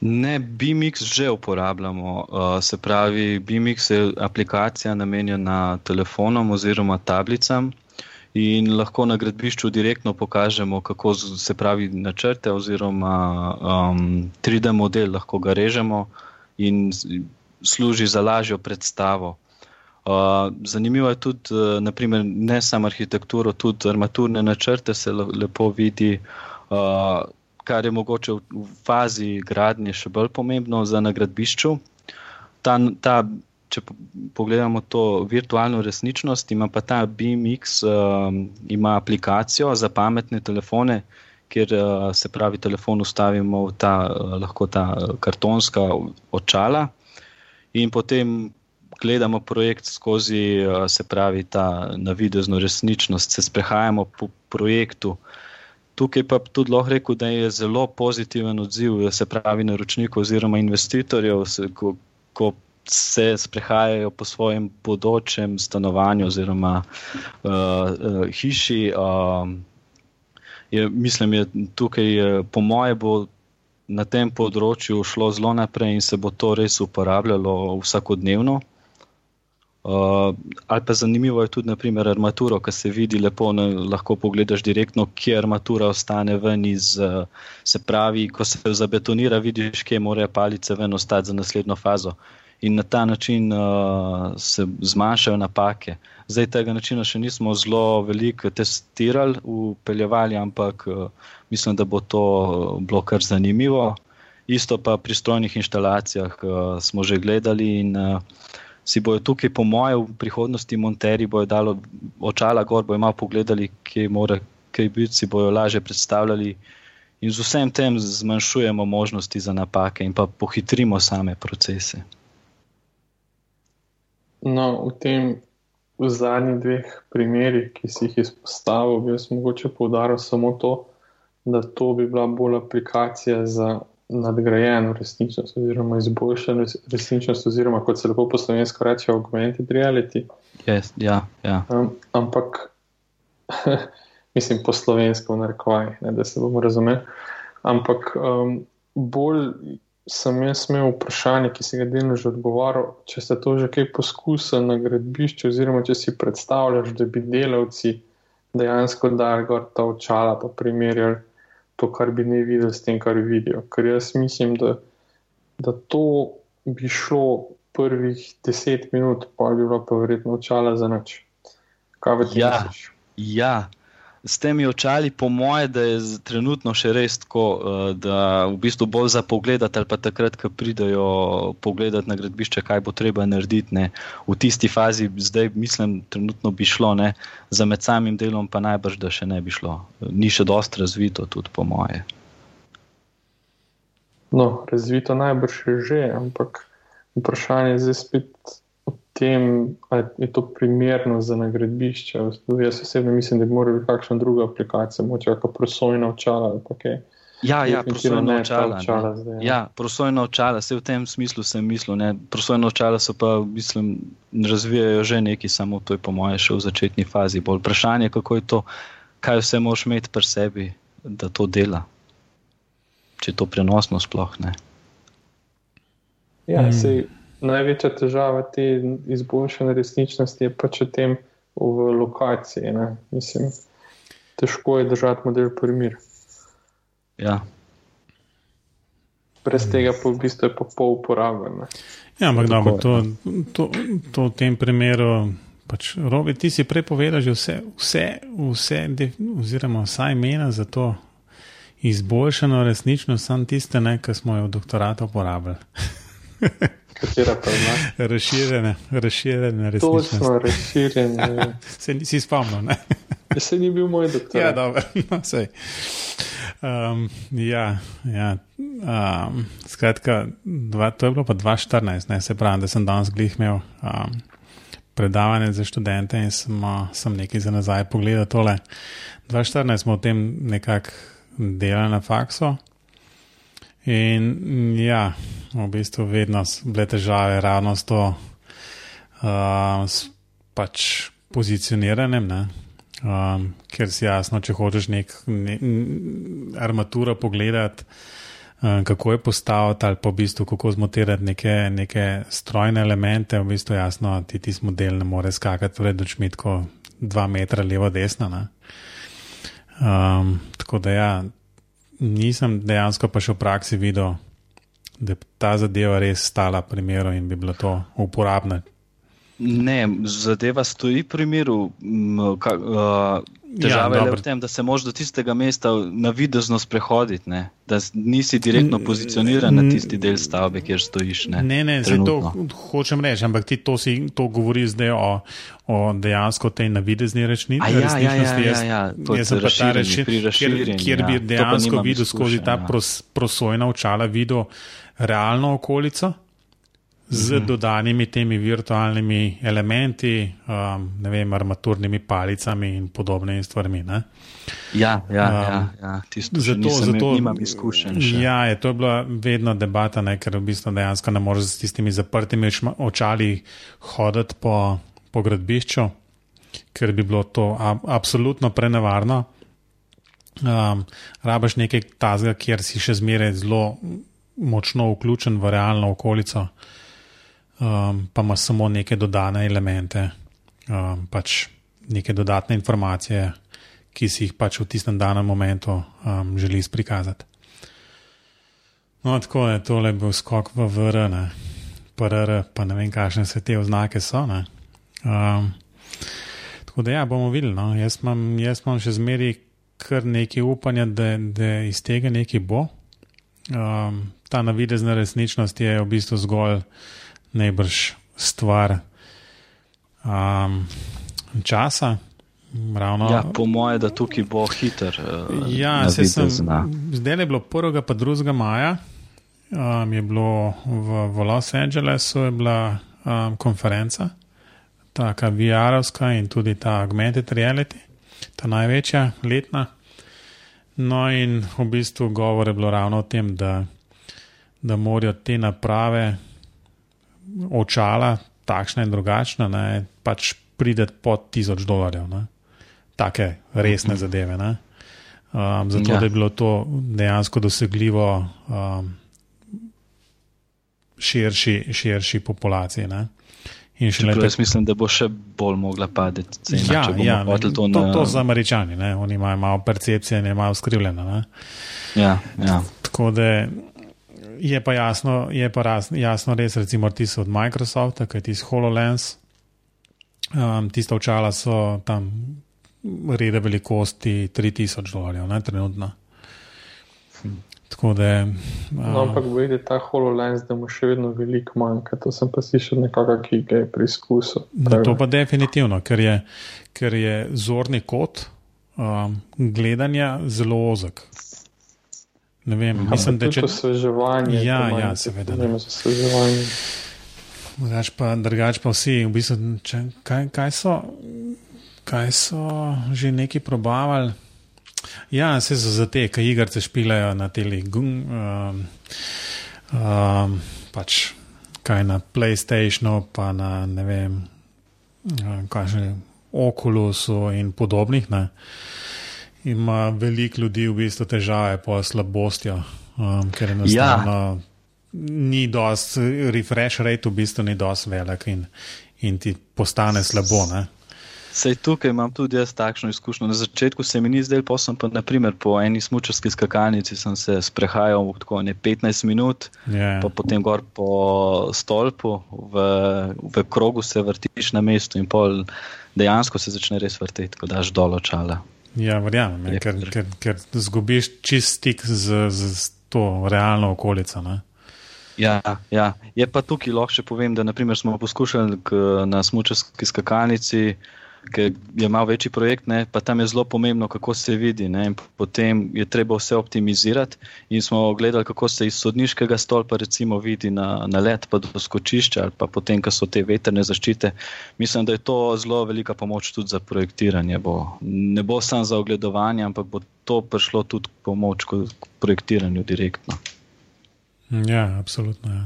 Ne, BMX že uporabljamo. Uh, se pravi, BMX je aplikacija namenjena telefonom oziroma tablicam in lahko na gradbišču direktno pokažemo, kako se pravi načrte oziroma um, 3D model, lahko ga režemo in služi za lažjo predstavo. Uh, zanimivo je tudi, uh, naprimer, ne samo arhitekturo, tudi armaturne načrte se lepo vidi. Uh, kar je mogoče v fazi gradnje še bolj pomembno za nagradbišču. Ta, ta, če pogledamo to virtualno resničnost, ima pa ta BMX um, ima aplikacijo za pametne telefone, kjer uh, se pravi telefon ustavimo v ta, uh, lahko ta kartonska očala in potem. Gledamo projekt skozi, uh, se pravi, ta navidezno resničnost, se sprehajamo po projektu, Tukaj pa tudi lahko rekel, da je zelo pozitiven odziv, se pravi, naročnikov oziroma investitorjev, se, ko, ko se sprehajajo po svojem bodočem stanovanju oziroma uh, uh, hiši. Uh, je, mislim, da tukaj, po moje, bo na tem področju šlo zelo naprej in se bo to res uporabljalo vsakodnevno. Uh, ali pa zanimivo je tudi, naprimer, armaturo, ki se vidi lepo, ne, lahko pogledaš direktno, kje armatura ostane ven iz, uh, se pravi, ko se zabetonira, vidiš, kje morajo palice ven ostati za naslednjo fazo. In na ta način uh, se zmanjšajo napake. Zdaj tega načina še nismo zelo veliko testirali, upeljevali, ampak uh, mislim, da bo to bilo kar zanimivo. Isto pa pri strojnih instalacijah uh, smo že gledali in uh, si bojo tukaj, po mojem, v prihodnosti monteri bojo dali očala gor, bojo malo pogledali, kje mora kaj biti, si bojo lažje predstavljali. In z vsem tem zmanjšujemo možnosti za napake in pa pohitrimo same procese. No, v tem v zadnjih dveh primerih, ki si jih izpostavil, bi jaz mogoče poudaril samo to, da to bi bila bolj aplikacija za nadgrajeno resničnost, oziroma izboljšano resničnost, oziroma kot se lepo po slovensko reče, augmented reality. Yes, ja, ja. Um, ampak, (laughs) mislim, po slovensko, v narekovaj, da se bomo razumeli. Ampak um, bolj sem jaz imel vprašanje, ki si ga delno že odgovoril, če ste to že kaj poskusili na gradbišču, oziroma če si predstavljaš, da bi delavci dejansko dali gor ta očala, pa primerjali to, kar bi ne videli, s tem, kar vidijo. Ker jaz mislim, da, da to bi šlo prvih deset minut, pa bi bilo pa verjetno očala za noč. Kaj bi ti ja, misliš? Ja. S temi očali, po mojem, da je trenutno še res tako, eh, da v bistvu bolj za pogled, ali pa takrat, ko pridejo pogledati na gradbišče, kaj bo treba narediti. Ne. V tisti fazi, zdaj mislim, trenutno bi šlo, ne. za med samim delom pa najbrž, da še ne bi šlo. Ni še dosti razvito, tudi po moje. No, razvito najbrž je že, ampak vprašanje je zdaj spet tem, ali je to primerno za nagradbišče. Jaz osebno mislim, da bi morala biti kakšna druga aplikacija, moče kakšna prosojna očala. Ja, ja, prosojna očala. očala zdaj, ja. ja, prosojna očala, vse v tem smislu sem mislil. Ne. Prosojna očala so pa, mislim, razvijajo že neki, samo to je po mojem še v začetni fazi. Bolj vprašanje, kako je to, kaj vse moš imeti pri sebi, da to dela. Če je to prenosno, sploh ne. Ja, hmm. sej največja težava te izboljšane resničnosti je pač v tem v lokaciji. Mislim, težko je držati model primir. Ja. Brez tega pa v bistvu je pa pol uporaben. Ja, ampak dobro, to, to, to v tem primeru. Pač, Robi, ti si prej povedal, že vse, vse, vse oziroma vsa imena za to izboljšano resničnost, samo tiste, ki smo jo v doktoratu uporabljali. (laughs) Katera pa ima? Razširjene, razširjene resničnosti. Točno, razširjene. (laughs) se nisi spomnil, ne? Se ni bil moj doktor. Ja, dobro, (laughs) no, sej. Um, ja, ja. Um, skratka, dva, to je bilo pa 2014, ne, se pravi, da sem danes glih imel um, predavanje za študente in sem, uh, sem nekaj za nazaj pogledal tole. 2014 smo o tem nekako delali na faksu. In ja, v bistvu vedno bile težave ravno s to uh, s pač pozicioniranjem, um, ker si jasno, če hočeš nek ne, armaturo pogledati, kako je postaviti ali pa v bistvu kako zmontirati neke, neke strojne elemente, v bistvu jasno, ti ti model ne more skakati, torej da čmi tako dva metra levo, desno. Um, tako da ja, nisem dejansko pa še v praksi videl, da je ta zadeva res stala primeru in bi bilo to uporabno. Ne, zadeva stoji pri miru. Težava ja, je v tem, da se lahko do tistega mesta navidezno sprehodiš, da nisi direktno pozicioniran na tisti del stavbe, kjer stojiš. Ne, ne, ne to hočem reči, ampak ti to, si, to govori zdaj o, o dejansko tej navidezni rečni, ja, ja, ja, ja, ja, ja. Jaz sem pa ta rečni, kjer, kjer bi ja. dejansko videl skozi ta ja. pros, prosojna očala videl realno okolico z uh mhm. dodanimi temi virtualnimi elementi, um, ne vem, armaturnimi palicami in podobnimi stvarmi. Ne? Ja, ja, um, ja, ja. Tisto, zato, zato nimam izkušenj. Ja, je, to je bila vedno debata, ne, ker v bistvu dejansko ne moreš s tistimi zaprtimi očali hoditi po, po gradbišču, ker bi bilo to a, absolutno prenevarno. Um, rabaš nekaj tazga, kjer si še zmeraj zelo močno vključen v realno okolico um, pa ima samo neke dodane elemente, um, pač neke dodatne informacije, ki si jih pač v tistem danem momentu um, želi prikazati. No, tako je tole bil skok v VRN, PRR, pa ne vem, kakšne se te oznake so. Um, tako da, ja, bomo videli. No. Jaz, imam, jaz imam še zmeri kar nekaj upanja, da, da iz tega nekaj bo. Um, ta navidezna resničnost je v bistvu zgolj najbrž stvar um, časa. Ravno, ja, po mojem, da tukaj bo hiter. Uh, ja, se sem. Zdaj je bilo 1. pa 2. maja, um, je bilo v, v Los Angelesu je bila um, konferenca, taka VR-ovska in tudi ta augmented reality, ta največja letna. No, in v bistvu govor je bilo ravno o tem, da, da morajo te naprave očala, takšna in drugačna, ne, pač pride pod tisoč dolarjev. Ne. Take resne zadeve. Um, zato ja. da je bilo to dejansko dosegljivo um, širši, širši populaciji. Ne. Čeprav, jaz mislim, da bo še bolj mogla padeti cena. Ja, ja to, to, na... to za američani, ne. oni imajo malo percepcije in je malo skrivljeno. Ja, ja. Tako da je pa jasno, je pa raz, jasno res, recimo, ti so od Microsofta, kaj ti so HoloLens. Um, tista očala so tam rede velikosti 3000 dolarjev, ne trenutno. Tako da. Uh, no, ampak vidi ta HoloLens, da mu še vedno veliko manjka. To sem pa slišal nekoga, ki ga je preizkusil. To pa definitivno, ker je, ker je zorni kot um, gledanja zelo ozek. Ne vem, Aha, mislim, da če to osveževanje. Ja, ja, seveda. Ne. Drugač pa, drugač pa vsi, v bistvu, če, kaj, kaj, so, kaj so že neki probavali. Ja, se so za te, ki igrice špilajo na teli gum, um, um, pač kaj na PlayStationu, pa na ne vem, um, kaj že Oculusu in podobnih. Ne ima veliko ljudi v bistvu težave po slabostjo, um, ker enostavno ja. ni dost, refresh rate v bistvu ni dost velik in, in ti postane slabo. Ne? Sej tukaj imam tudi jaz takšno izkušnjo. Na začetku se mi ni zdel, pa sem pa naprimer, po eni smučarski skakalnici se sprehajal tako ne 15 minut, yeah. Ja. pa potem gor po stolpu, v, v krogu se vrtiš na mestu in pol dejansko se začne res vrteti, ko daš dol očala. Ja, verjamem, ja, ker, ker, ker zgubiš čist stik z, z to realno okolico. Ne? Ja, ja, je pa tukaj lahko še povem, da smo poskušali na smočarski skakalnici ker je malo večji projekt, ne, pa tam je zelo pomembno, kako se vidi. Ne, potem je treba vse optimizirati. In smo gledali, kako se iz sodniškega stolpa vidi na, na let, pa do skočišča, ali pa potem, ko so te veterne zaščite. Mislim, da je to zelo velika pomoč tudi za projektiranje. Bo. Ne bo samo za ogledovanje, ampak bo to prišlo tudi pomoč k projektiranju direktno. Ja, absolutno. Ja.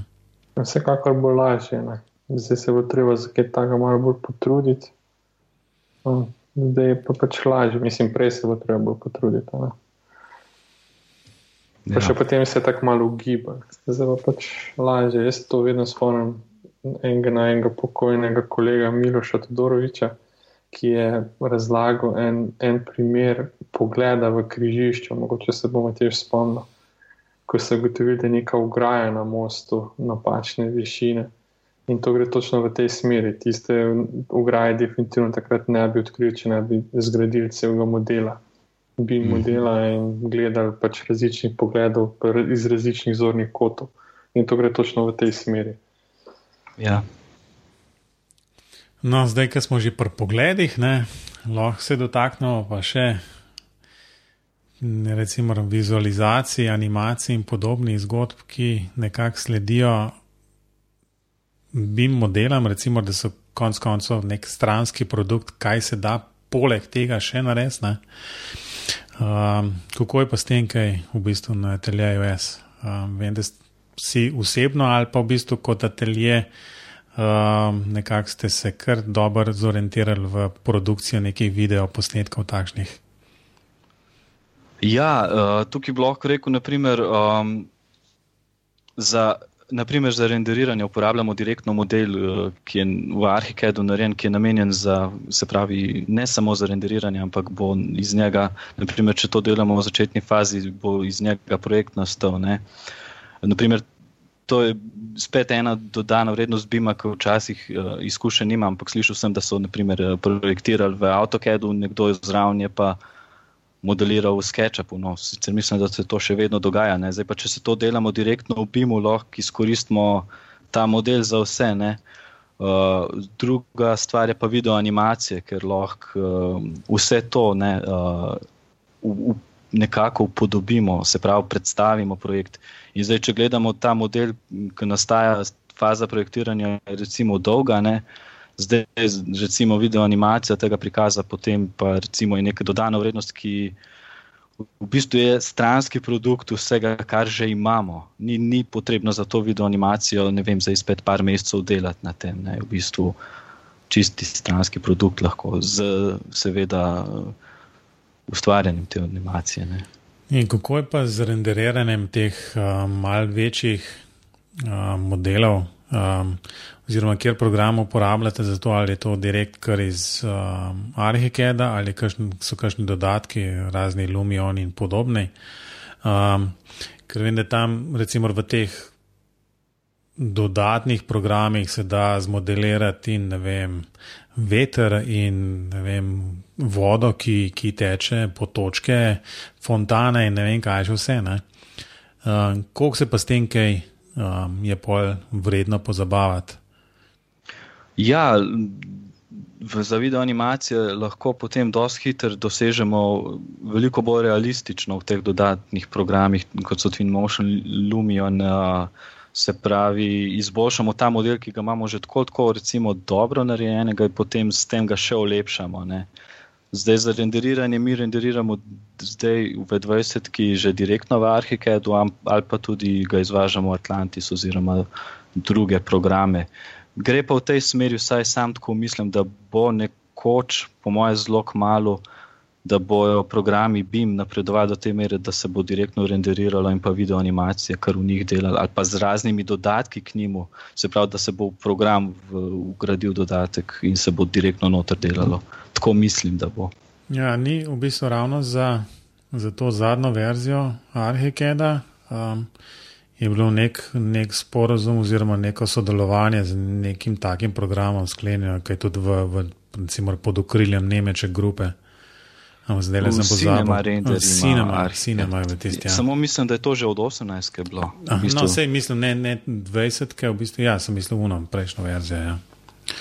Vsekakor bo lažje. Ne? Zdaj se bo treba za kaj takega malo bolj potruditi. Zdaj je pa pač lažje, mislim, prej se bo treba bolj potruditi. Ne? Pa še potem se tako malo ugiba, zdaj pa pač lažje. Jaz to vedno spomnim enega na enega pokojnega kolega Miloša Todoroviča, ki je razlagal en, en primer pogleda v križišču, mogoče se bomo tež spomnili, ko se ugotovi, da je neka ograja na mostu napačne višine. In to gre točno v tej smeri. Tiste ograje definitivno takrat ne bi odkrili, če ne bi zgradili celega modela bi mhm. modela in gledali pač različnih pogledov iz različnih zornih kotov. In to gre točno v tej smeri. Ja. No, zdaj, ko smo že pri pogledih, ne, lahko se dotaknemo pa še recimo vizualizacij, animacij in podobnih zgodb, ki nekako sledijo BIM modelom, recimo, da so konec koncev nek stranski produkt, kaj se da poleg tega še narediti. Um, kako je pa s tem, kaj v bistvu na ateljeju jaz? Um, vem, da si osebno ali pa v bistvu kot atelje, um, nekako ste se kar dobro zorientirali v produkcijo nekih videoposnetkov takšnih. Ja, uh, tukaj bi lahko rekel, naprimer, um, za naprimer za renderiranje uporabljamo direktno model, eh, ki je v Arhikedu narejen, ki je namenjen za, se pravi, ne samo za renderiranje, ampak bo iz njega, naprimer, če to delamo v začetni fazi, bo iz njega projekt nastal. Ne. Naprimer, to je spet ena dodana vrednost BIM-a, ki včasih uh, izkušenj nimam, ampak slišal sem, da so naprimer, eh, projektirali v AutoCAD-u, nekdo je zraven, je pa modeliral v SketchUpu. No, sicer mislim, da se to še vedno dogaja. Ne. Zdaj pa, če se to delamo direktno v BIM-u, lahko izkoristimo ta model za vse. Uh, druga stvar je pa video animacije, ker lahko uh, vse to ne, uh, v, v nekako upodobimo, se pravi, predstavimo projekt. In zdaj, če gledamo ta model, ki nastaja, faza projektiranja je recimo dolga. Ne, uh, zdaj, recimo, video animacija tega prikaza, potem pa recimo je neka dodana vrednost, ki v bistvu je stranski produkt vsega, kar že imamo. Ni, ni potrebno za to video animacijo, ne vem, za izpet par mesecev delati na tem. Ne, v bistvu čisti stranski produkt lahko z, seveda, ustvarjanjem te animacije. Ne. In kako je pa z renderiranjem teh uh, malce večjih uh, modelov, um, oziroma kjer program uporabljate za to, ali je to direkt kar iz um, Arhikeda ali kakšni, so kakšni dodatki, razni Lumion in podobni. Um, ker vem, da tam recimo v teh dodatnih programih se da zmodelirati in ne vem. Veter in vem, vodo, ki, ki teče, potočke, fontane in ne vem, kaj še vse. Uh, Koliko se pa s tem, kaj um, je pol vredno pozabavati. Ja, v zavidu animacije lahko potem dosti hitro dosežemo veliko bolj realistično v teh dodatnih programih, kot so Twinmotion, Lumion. Se pravi, izboljšamo ta model, ki ga imamo že tako, tako recimo, dobro narejenega, in potem s tem ga še olepšamo. Ne. Zdaj za renderiranje mi renderiramo zdaj v 20, ki je že direktno v Arhikedu, ali pa tudi ga izvažamo v Atlantis oziroma druge programe. Gre pa v tej smeri, vsaj sam tako mislim, da bo nekoč, po mojem, zelo malo, da bojo programi BIM napredovali do te mere, da se bo direktno renderiralo in pa video animacije, kar v njih delali, ali pa z raznimi dodatki k njemu. Se pravi, da se bo v program ugradil dodatek in se bo direktno noter delalo. Hmm tako mislim, da bo. Ja, ni v bistvu ravno za, za to zadnjo verzijo Arhikeda. Um, je bilo nek, nek sporozum oziroma neko sodelovanje z nekim takim programom sklenjeno, kaj tudi v, v recimo, pod okriljem Nemeče grupe. Zdaj le sem pozabil. Cinema, cinema je tisti. Ja. Samo mislim, da je to že od 18. bilo. V bistvu. No, sej mislim, ne, ne 20, v bistvu, ja, sem mislil v prejšnjo verzijo. Ja.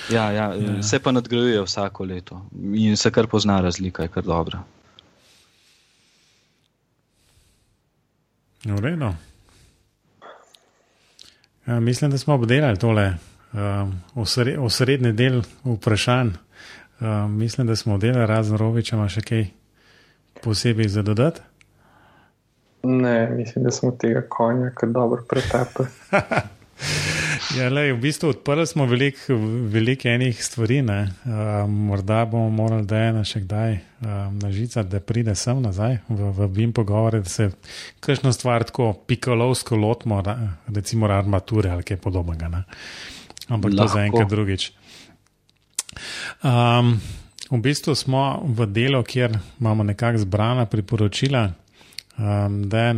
Ja, ja, ja. Se pa nadgrajuje vsako leto in se kar pozna razlika, je kar dobro. V redu. Ja, mislim, da smo obdelali tole um, osrednji del vprašanj. Um, mislim, da smo obdelali razen Roviča, ima še kaj posebej za dodati. Ne, mislim, da smo tega konja kar dobro pretepli. (laughs) Ja, lej, v bistvu odprli smo veliko velik enih stvari. Uh, morda bomo morali, da je še kdaj uh, na žica, da pride sem nazaj v, v BIM pogovore, da se kakšno stvar tako pikolovsko lotimo, recimo armature ali kaj podobnega. Ne? Ampak Lahko. to za enkrat drugič. Um, v bistvu smo v delu, kjer imamo nekako zbrana priporočila, um, da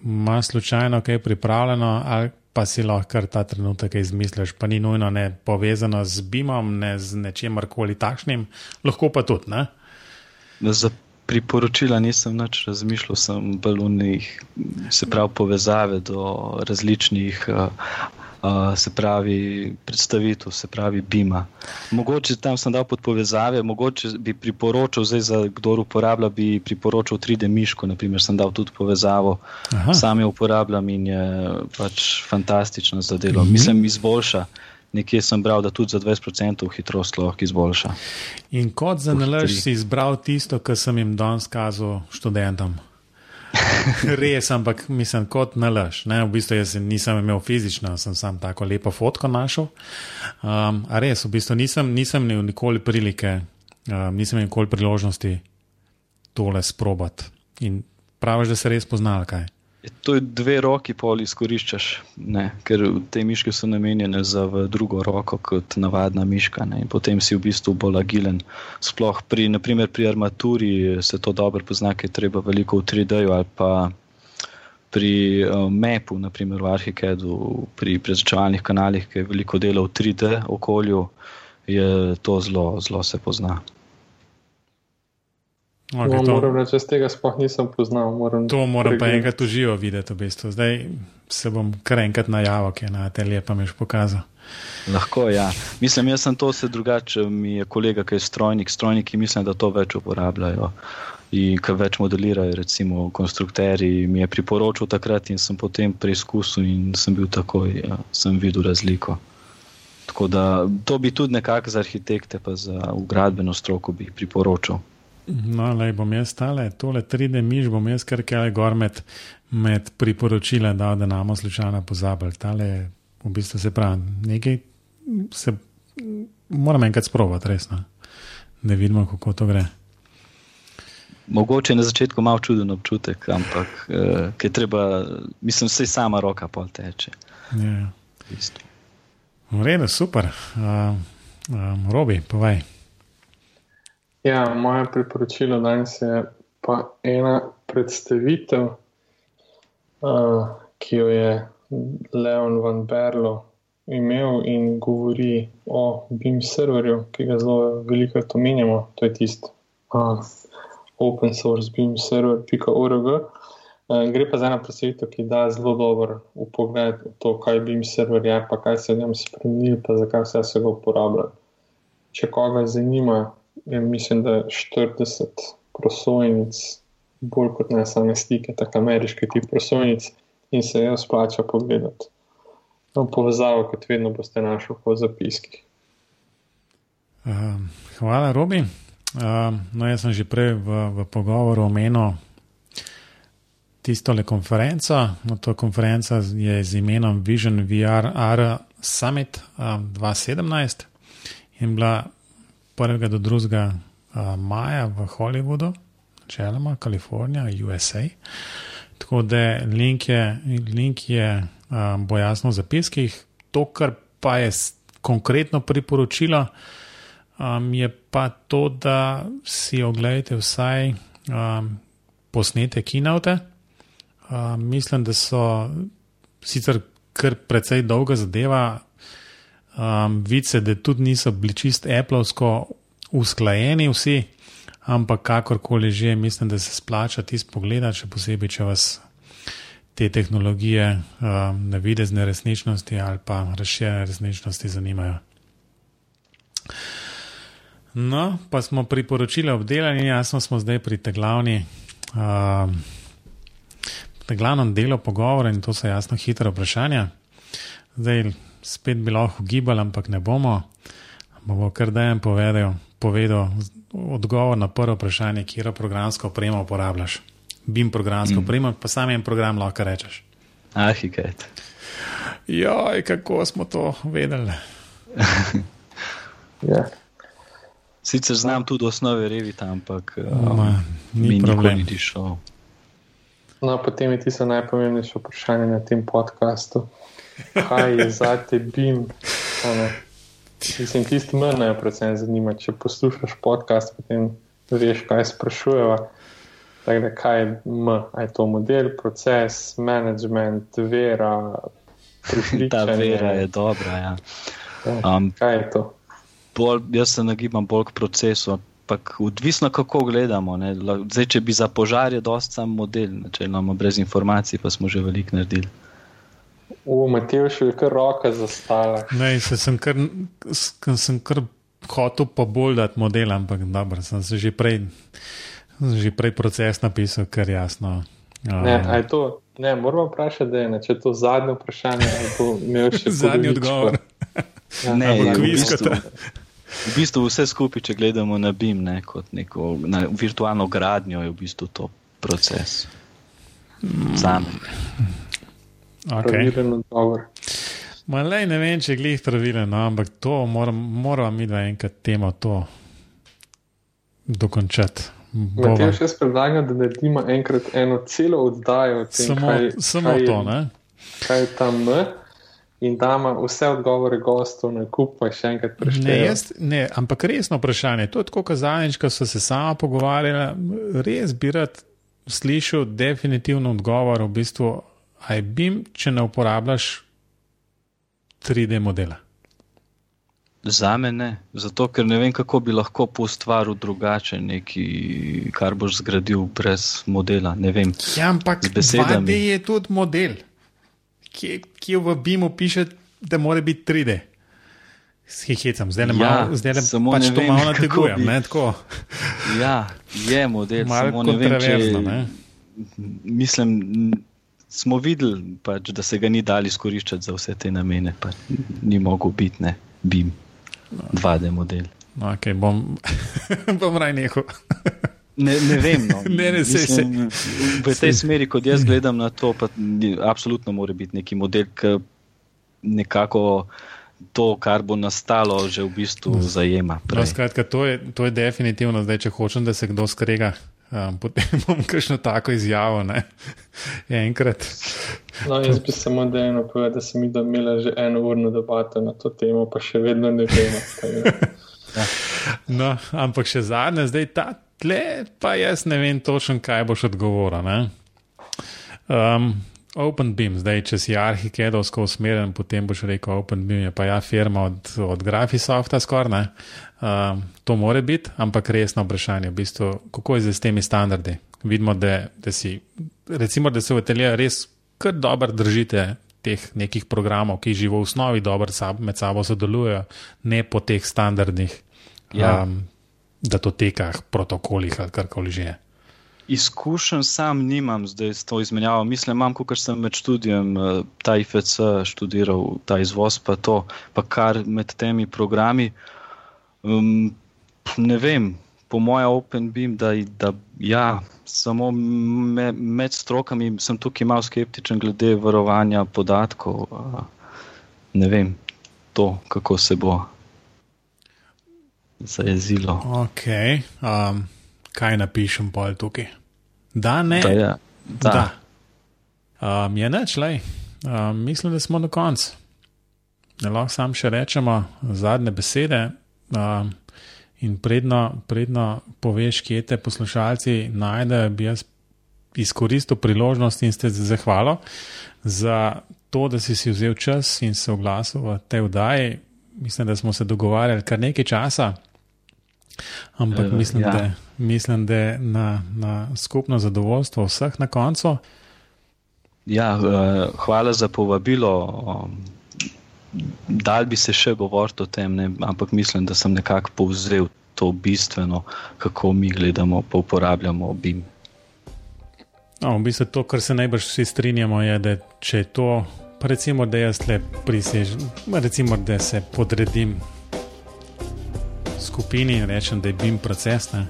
ima slučajno kaj pripravljeno. Ali, pa si lahko ta trenutek izmisliš, pa ni nujno ne povezano z BIM-om, ne z nečemer koli takšnim, lahko pa tudi. Ne? Za priporočila nisem več razmišljal, sem bolj v njih, se pravi, povezave do različnih. Uh, se pravi predstavitev, se pravi Bima. Mogoče tam sem dal pod povezave, mogoče bi priporočal, zdaj za kdo uporablja, bi priporočal 3D miško, naprimer, sem dal tudi povezavo, Aha. sam jo uporabljam in je pač fantastično za delo. Mhm. Mislim, izboljša. Nekje sem bral, da tudi za 20% hitrost lahko izboljša. In kot za nalož si izbral tisto, kar sem jim danes kazal študentom. (laughs) Res, ampak mislim, kot nalaž. V bistvu jaz nisem imel fizično, sem sam tako lepo fotko našel. Um, a res, v bistvu nisem, nisem imel nikoli prilike, um, nisem imel nikoli priložnosti tole sprobati. In praviš, da se res poznal kaj. To je dve roki pol izkoriščaš, ne? ker te miške so namenjene za drugo roko kot navadna miška. Ne? In potem si v bistvu bolj agilen. Sploh pri, naprimer, pri armaturi se to dobro pozna, ker je treba veliko v 3D-ju ali pa pri uh, MEP-u, naprimer v Arhikedu, pri prezračevalnih kanalih, ki je veliko dela v 3D okolju, je to zelo, zelo se pozna. Okay, no, moram reči, da tega sploh nisem poznal. Moram to moram pa enkrat uživo videti. V bistvu. Zdaj se bom kar enkrat najavil, ki je na atelje pa mi že pokazal. Lahko, ja. Mislim, jaz sem to se drugače. Mi je kolega, ki je strojnik, strojniki mislim, da to več uporabljajo. In kar več modelirajo, recimo konstruktori, mi je priporočil takrat in sem potem preizkusil in sem bil takoj, ja, sem videl razliko. Tako da to bi tudi nekako za arhitekte, pa za ugradbeno stroko bi priporočal. No, le bom jaz stale, tole 3D miš bom jaz kar kaj gor med, med priporočile, da da namo slučajno pozabili. Tale v bistvu se pravi, nekaj se moram enkrat sprovati, resno. Da vidimo, kako to gre. Mogoče je na začetku malo čuden občutek, ampak je treba, mislim, vse sama roka pol teče. Ja. V redu, super. Uh, um, Robi, povej. Ja, moje priporočilo danes je pa ena predstavitev, uh, ki jo je Leon van Berlo imel in govori o BIM serverju, ki ga zelo veliko omenjamo. To je tisti uh, open source BIM server.org. Uh, gre pa za eno predstavitev, ki da zelo dober upogled v to, kaj BIM server je, pa kaj se je v njem spremenil, pa zakaj vse se ga uporablja. Če koga zanima, je, mislim, da je 40 prosojnic, bolj kot ne same stike, tako ameriški tip prosojnic, in se jih splača pogledati. No, povezavo, kot vedno, boste našli po zapiskih. Um, hvala, Robi. Um, no, jaz sem že prej v, v pogovoru omenil tisto le konferenco. No, to konferenca je z imenom Vision VR R Summit um, 2017 in bila 1. do 2. maja v Hollywoodu, načeloma Kalifornija, USA. Tako da link je, link je um, bo jasno v zapiskih. To, kar pa je konkretno priporočilo, um, je pa to, da si ogledate vsaj um, posnete kinote. Um, mislim, da so sicer kar precej dolga zadeva, um, vidi se, da tudi niso bili čist Appleovsko usklajeni vsi, ampak kakorkoli že, mislim, da se splača tisto pogledati, še posebej, če vas te tehnologije um, na videzne resničnosti ali pa razširjene resničnosti zanimajo. No, pa smo priporočili obdelani, jasno smo zdaj pri tej glavni. Um, Na glavnem delu pogovora, in to so jasno hitre vprašanja. Zdaj, spet bi lahko gibali, ampak ne bomo. Bomo kar dajem povedal, povedal odgovor na prvo vprašanje, kje programsko opremo uporabljaš. Bim programsko mm. opremo, pa sam en program lahko rečeš. Arhiket. Joj, kako smo to vedeli. (laughs) Ja. Sicer znam tudi osnove revita, ampak Ma, um, ni problem. nikoli ni šel. No, potem je tisto najpomembnejše vprašanje na tem podkastu. Kaj je za te BIM? Ono, Mislim, tisti mrne predvsem zanima. Če poslušaš podcast, potem veš, kaj sprašujeva. Tako da, kaj je M? A je to model, proces, management, vera, (laughs) Ta vera je dobra. Ja. Ja, Um, Kaj je to? bolj, jaz se nagibam bolj k procesu. Ampak odvisno, kako gledamo. Ne. Zdaj, če bi za požar je dost sam model, načeloma brez informacij, pa smo že veliko naredili. V Matevšu je kar roka zastala. Ne, se sem kar, sem kar hotel poboldati model, ampak dobro, sem se že prej, sem že prej proces napisal, kar jasno. Um, Ne, a je to, ne, moramo vprašati, da je ne, če je to zadnje vprašanje, ali bo imel še (laughs) Zadnji odgovor. Ja, Ne, ali bo je v kviz, bistvu, kot- v bistvu vse skupaj, če gledamo na BIM, ne, kot neko na virtualno gradnjo, je v bistvu to proces. Za me. Okay. pravilen odgovor. Malej ne vem, če je glih pravilen, no, ampak to moram, moramo mi dva enkrat temo to dokončati. Matevš, jaz predlagam, da naredimo enkrat eno celo oddajo o tem, Samo, kaj, samo kaj, to, je, ne? kaj je tam M. In dama vse odgovore gostov na kup, pa še enkrat Ne, preštejemo. jaz, ne, ampak resno vprašanje. To je tako, kot zadnjič, ko so se sama pogovarjala. Res bi rad slišal definitivno odgovor, v bistvu, aj bim, če ne uporabljaš 3D modela. Za me ne, zato ker ne vem, kako bi lahko poustvaril drugače nekaj, kar boš zgradil brez modela. Ne vem. Ja, ampak besedami. 2D je tudi model, ki, ki v BIM-u piše, da mora biti 3D. Hihecam, zdaj le Ja, malo, zdaj le pač to vem, malo (laughs) nategujem. bi- Ne, tako, Ja, je model, malo samo ne vem, če kontroverzno. Ne? Mislim, smo videli, pač, da se ga ni dali izkoriščati za vse te namene. Pa ni mogel biti, ne, BIM, 2D model. No, okay, bom, (laughs) bom raj nehal. Ne, ne vem. No. (laughs) Ne, ne, sej. Mislim, v tej smeri, kot jaz gledam na to, pa ni- absolutno mora biti neki model, ki nekako to, kar bo nastalo, že v bistvu zajema. No, skratka, to, je, to je definitivno zdaj, če hočem, da se kdo skrega. Um, potem (laughs) bom kakšno tako izjavo, ne, enkrat. No, jaz bi samo da eno povedal, da sem imela že eno urno debato na to temo, pa še vedno ne vemo. da. No, ampak še zadnje, zdaj ta tle, pa jaz ne vem točno, kaj boš odgovoril. ne. Um, OpenBeam, zdaj, če si arhikedovsko usmerjen, potem boš rekel, OpenBeam je pa ja firma od, od Graphisofta skoraj. Um, to more biti, ampak resno vprašanje, v bistvu, kako je s temi standardi. Vidimo, da, da si, recimo, da se v ateljeju res kar dobro držite teh nekih programov, ki že v osnovi dobro med sabo sodelujejo, ne po teh standardnih Ja. um, datotekah, protokolih ali karkoli že je. Izkušen sam nimam zdaj s to izmenjavo. Mislim, imam, kot sem med študijem eh, ta IFC študiral, ta izvoz, pa to, pa kar med temi programi. Um, ne vem, po mojem OpenBeam, da, da ja, samo me, med strokami sem tukaj malo skeptičen glede varovanja podatkov. Ne vem, to, kako se bo zajezilo. Ok, um, kaj napišem pol tukaj? Da, ne. Da, ja, da. da. Um, je neč, lej. Um, mislim, da smo na koncu. Ne lahko sam še rečemo zadnje besede. Um, in predno, predno poveš, kje te poslušalci najdejo, bi jaz izkoristil priložnost in ste zahvalo za to, da si si vzel čas in se oglasil v tej vdaji. Mislim, da smo se dogovarjali kar nekaj časa. Ampak Eh, mislim, ja. da, mislim, da je na, na skupno zadovoljstvo vseh na koncu. Ja, eh, hvala za povabilo. Um, Dal bi se še govoriti o tem, ne, ampak mislim, da sem nekako povzel to bistveno, kako mi gledamo, pa uporabljamo BIM. No, v bistvu to, kar se najbrž vsi strinjamo, je, da če je to, recimo, da jaz le prisežem, recimo, da se podredim skupini in rečem, da je BIM proces. Ne.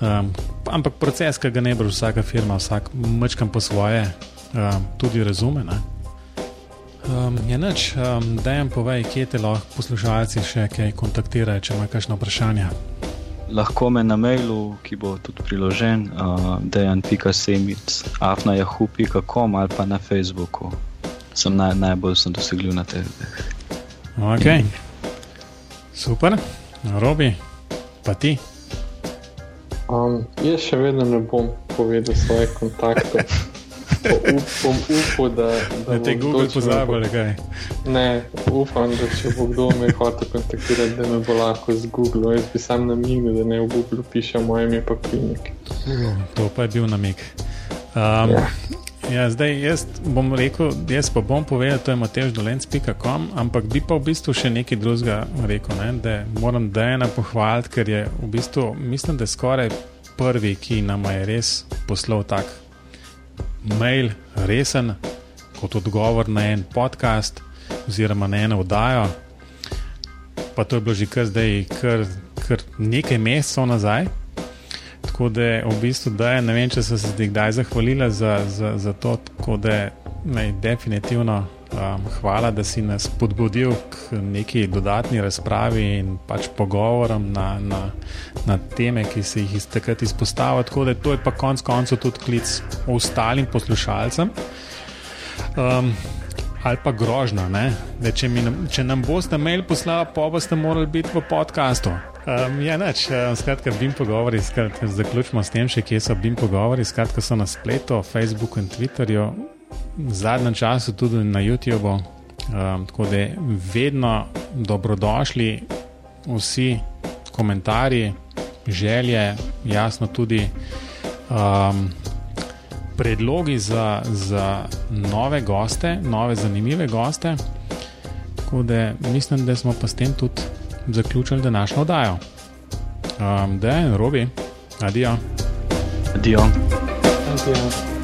Um, ampak proces, ki ga ne bo vsaka firma, vsak mečkam po svoje, um, tudi razume. Ne. Um, je noč, um, da jim povej, kje te lahko poslušalci še kaj kontaktirajo, če imajo kakšno vprašanje. Lahko me na mailu, ki bo tudi priložen, uh, dejan.semic, afnajahu.com ali pa na Facebooku. Sem naj, najbolj sem dosegljiv na teh. Ok, super, robi, pa ti. Um, jaz še vedno ne bom povedal svoje kontakte. Upam, upam, da, da te Google pozabi, kaj. Ne, upam, da če bo kdo me hotel kontaktirati, da me bo lahko z Google. Jaz bi sam namignil, da ne v Google piše moje ime pa klinik. To pa je bil namig. Um, ja. Ja, zdaj, jaz bom rekel, jaz pa bom povedal, to je mateždolenc.com, ampak bi pa v bistvu še nekaj drugega rekel. Ne, da moram Dejana pohvaliti, ker je v bistvu, mislim, da je skoraj prvi, ki nam je res poslal tak mail, resen, kot odgovor na en podcast oziroma na eno oddajo. Pa to je bilo že kar zdaj, kar, kar nekaj mesecev nazaj. Tako da je v bistvu, da je ne vem, če so se zdaj kdaj zahvalila za, za, za to, tako da je definitivno um, hvala, da si nas podbudil k neki dodatni razpravi in pač pogovorom na, na, na teme, ki se jih takrat izpostavlja. Tako da to je pa konec koncev tudi klic ostalim poslušalcem. Um, Ali pa grožna, da če, mi, če nam boste mail poslali, pa boste morali biti v podkastu. Um, ja, neč, um, skratka, bim pogovori, skratka, zaključimo s tem, še kje so bim pogovori, skratka, so na spletu, Facebooku in Twitterju, v zadnjem času tudi na YouTubu. Um, tako da vedno dobrodošli vsi komentarji, želje, jasno tudi. Um, predlogi za, za nove goste, nove zanimive goste. Tako da mislim, da smo pa s tem tudi zaključili današnjo oddajo. Um, da je, robi, adijo. Adijo. adijo.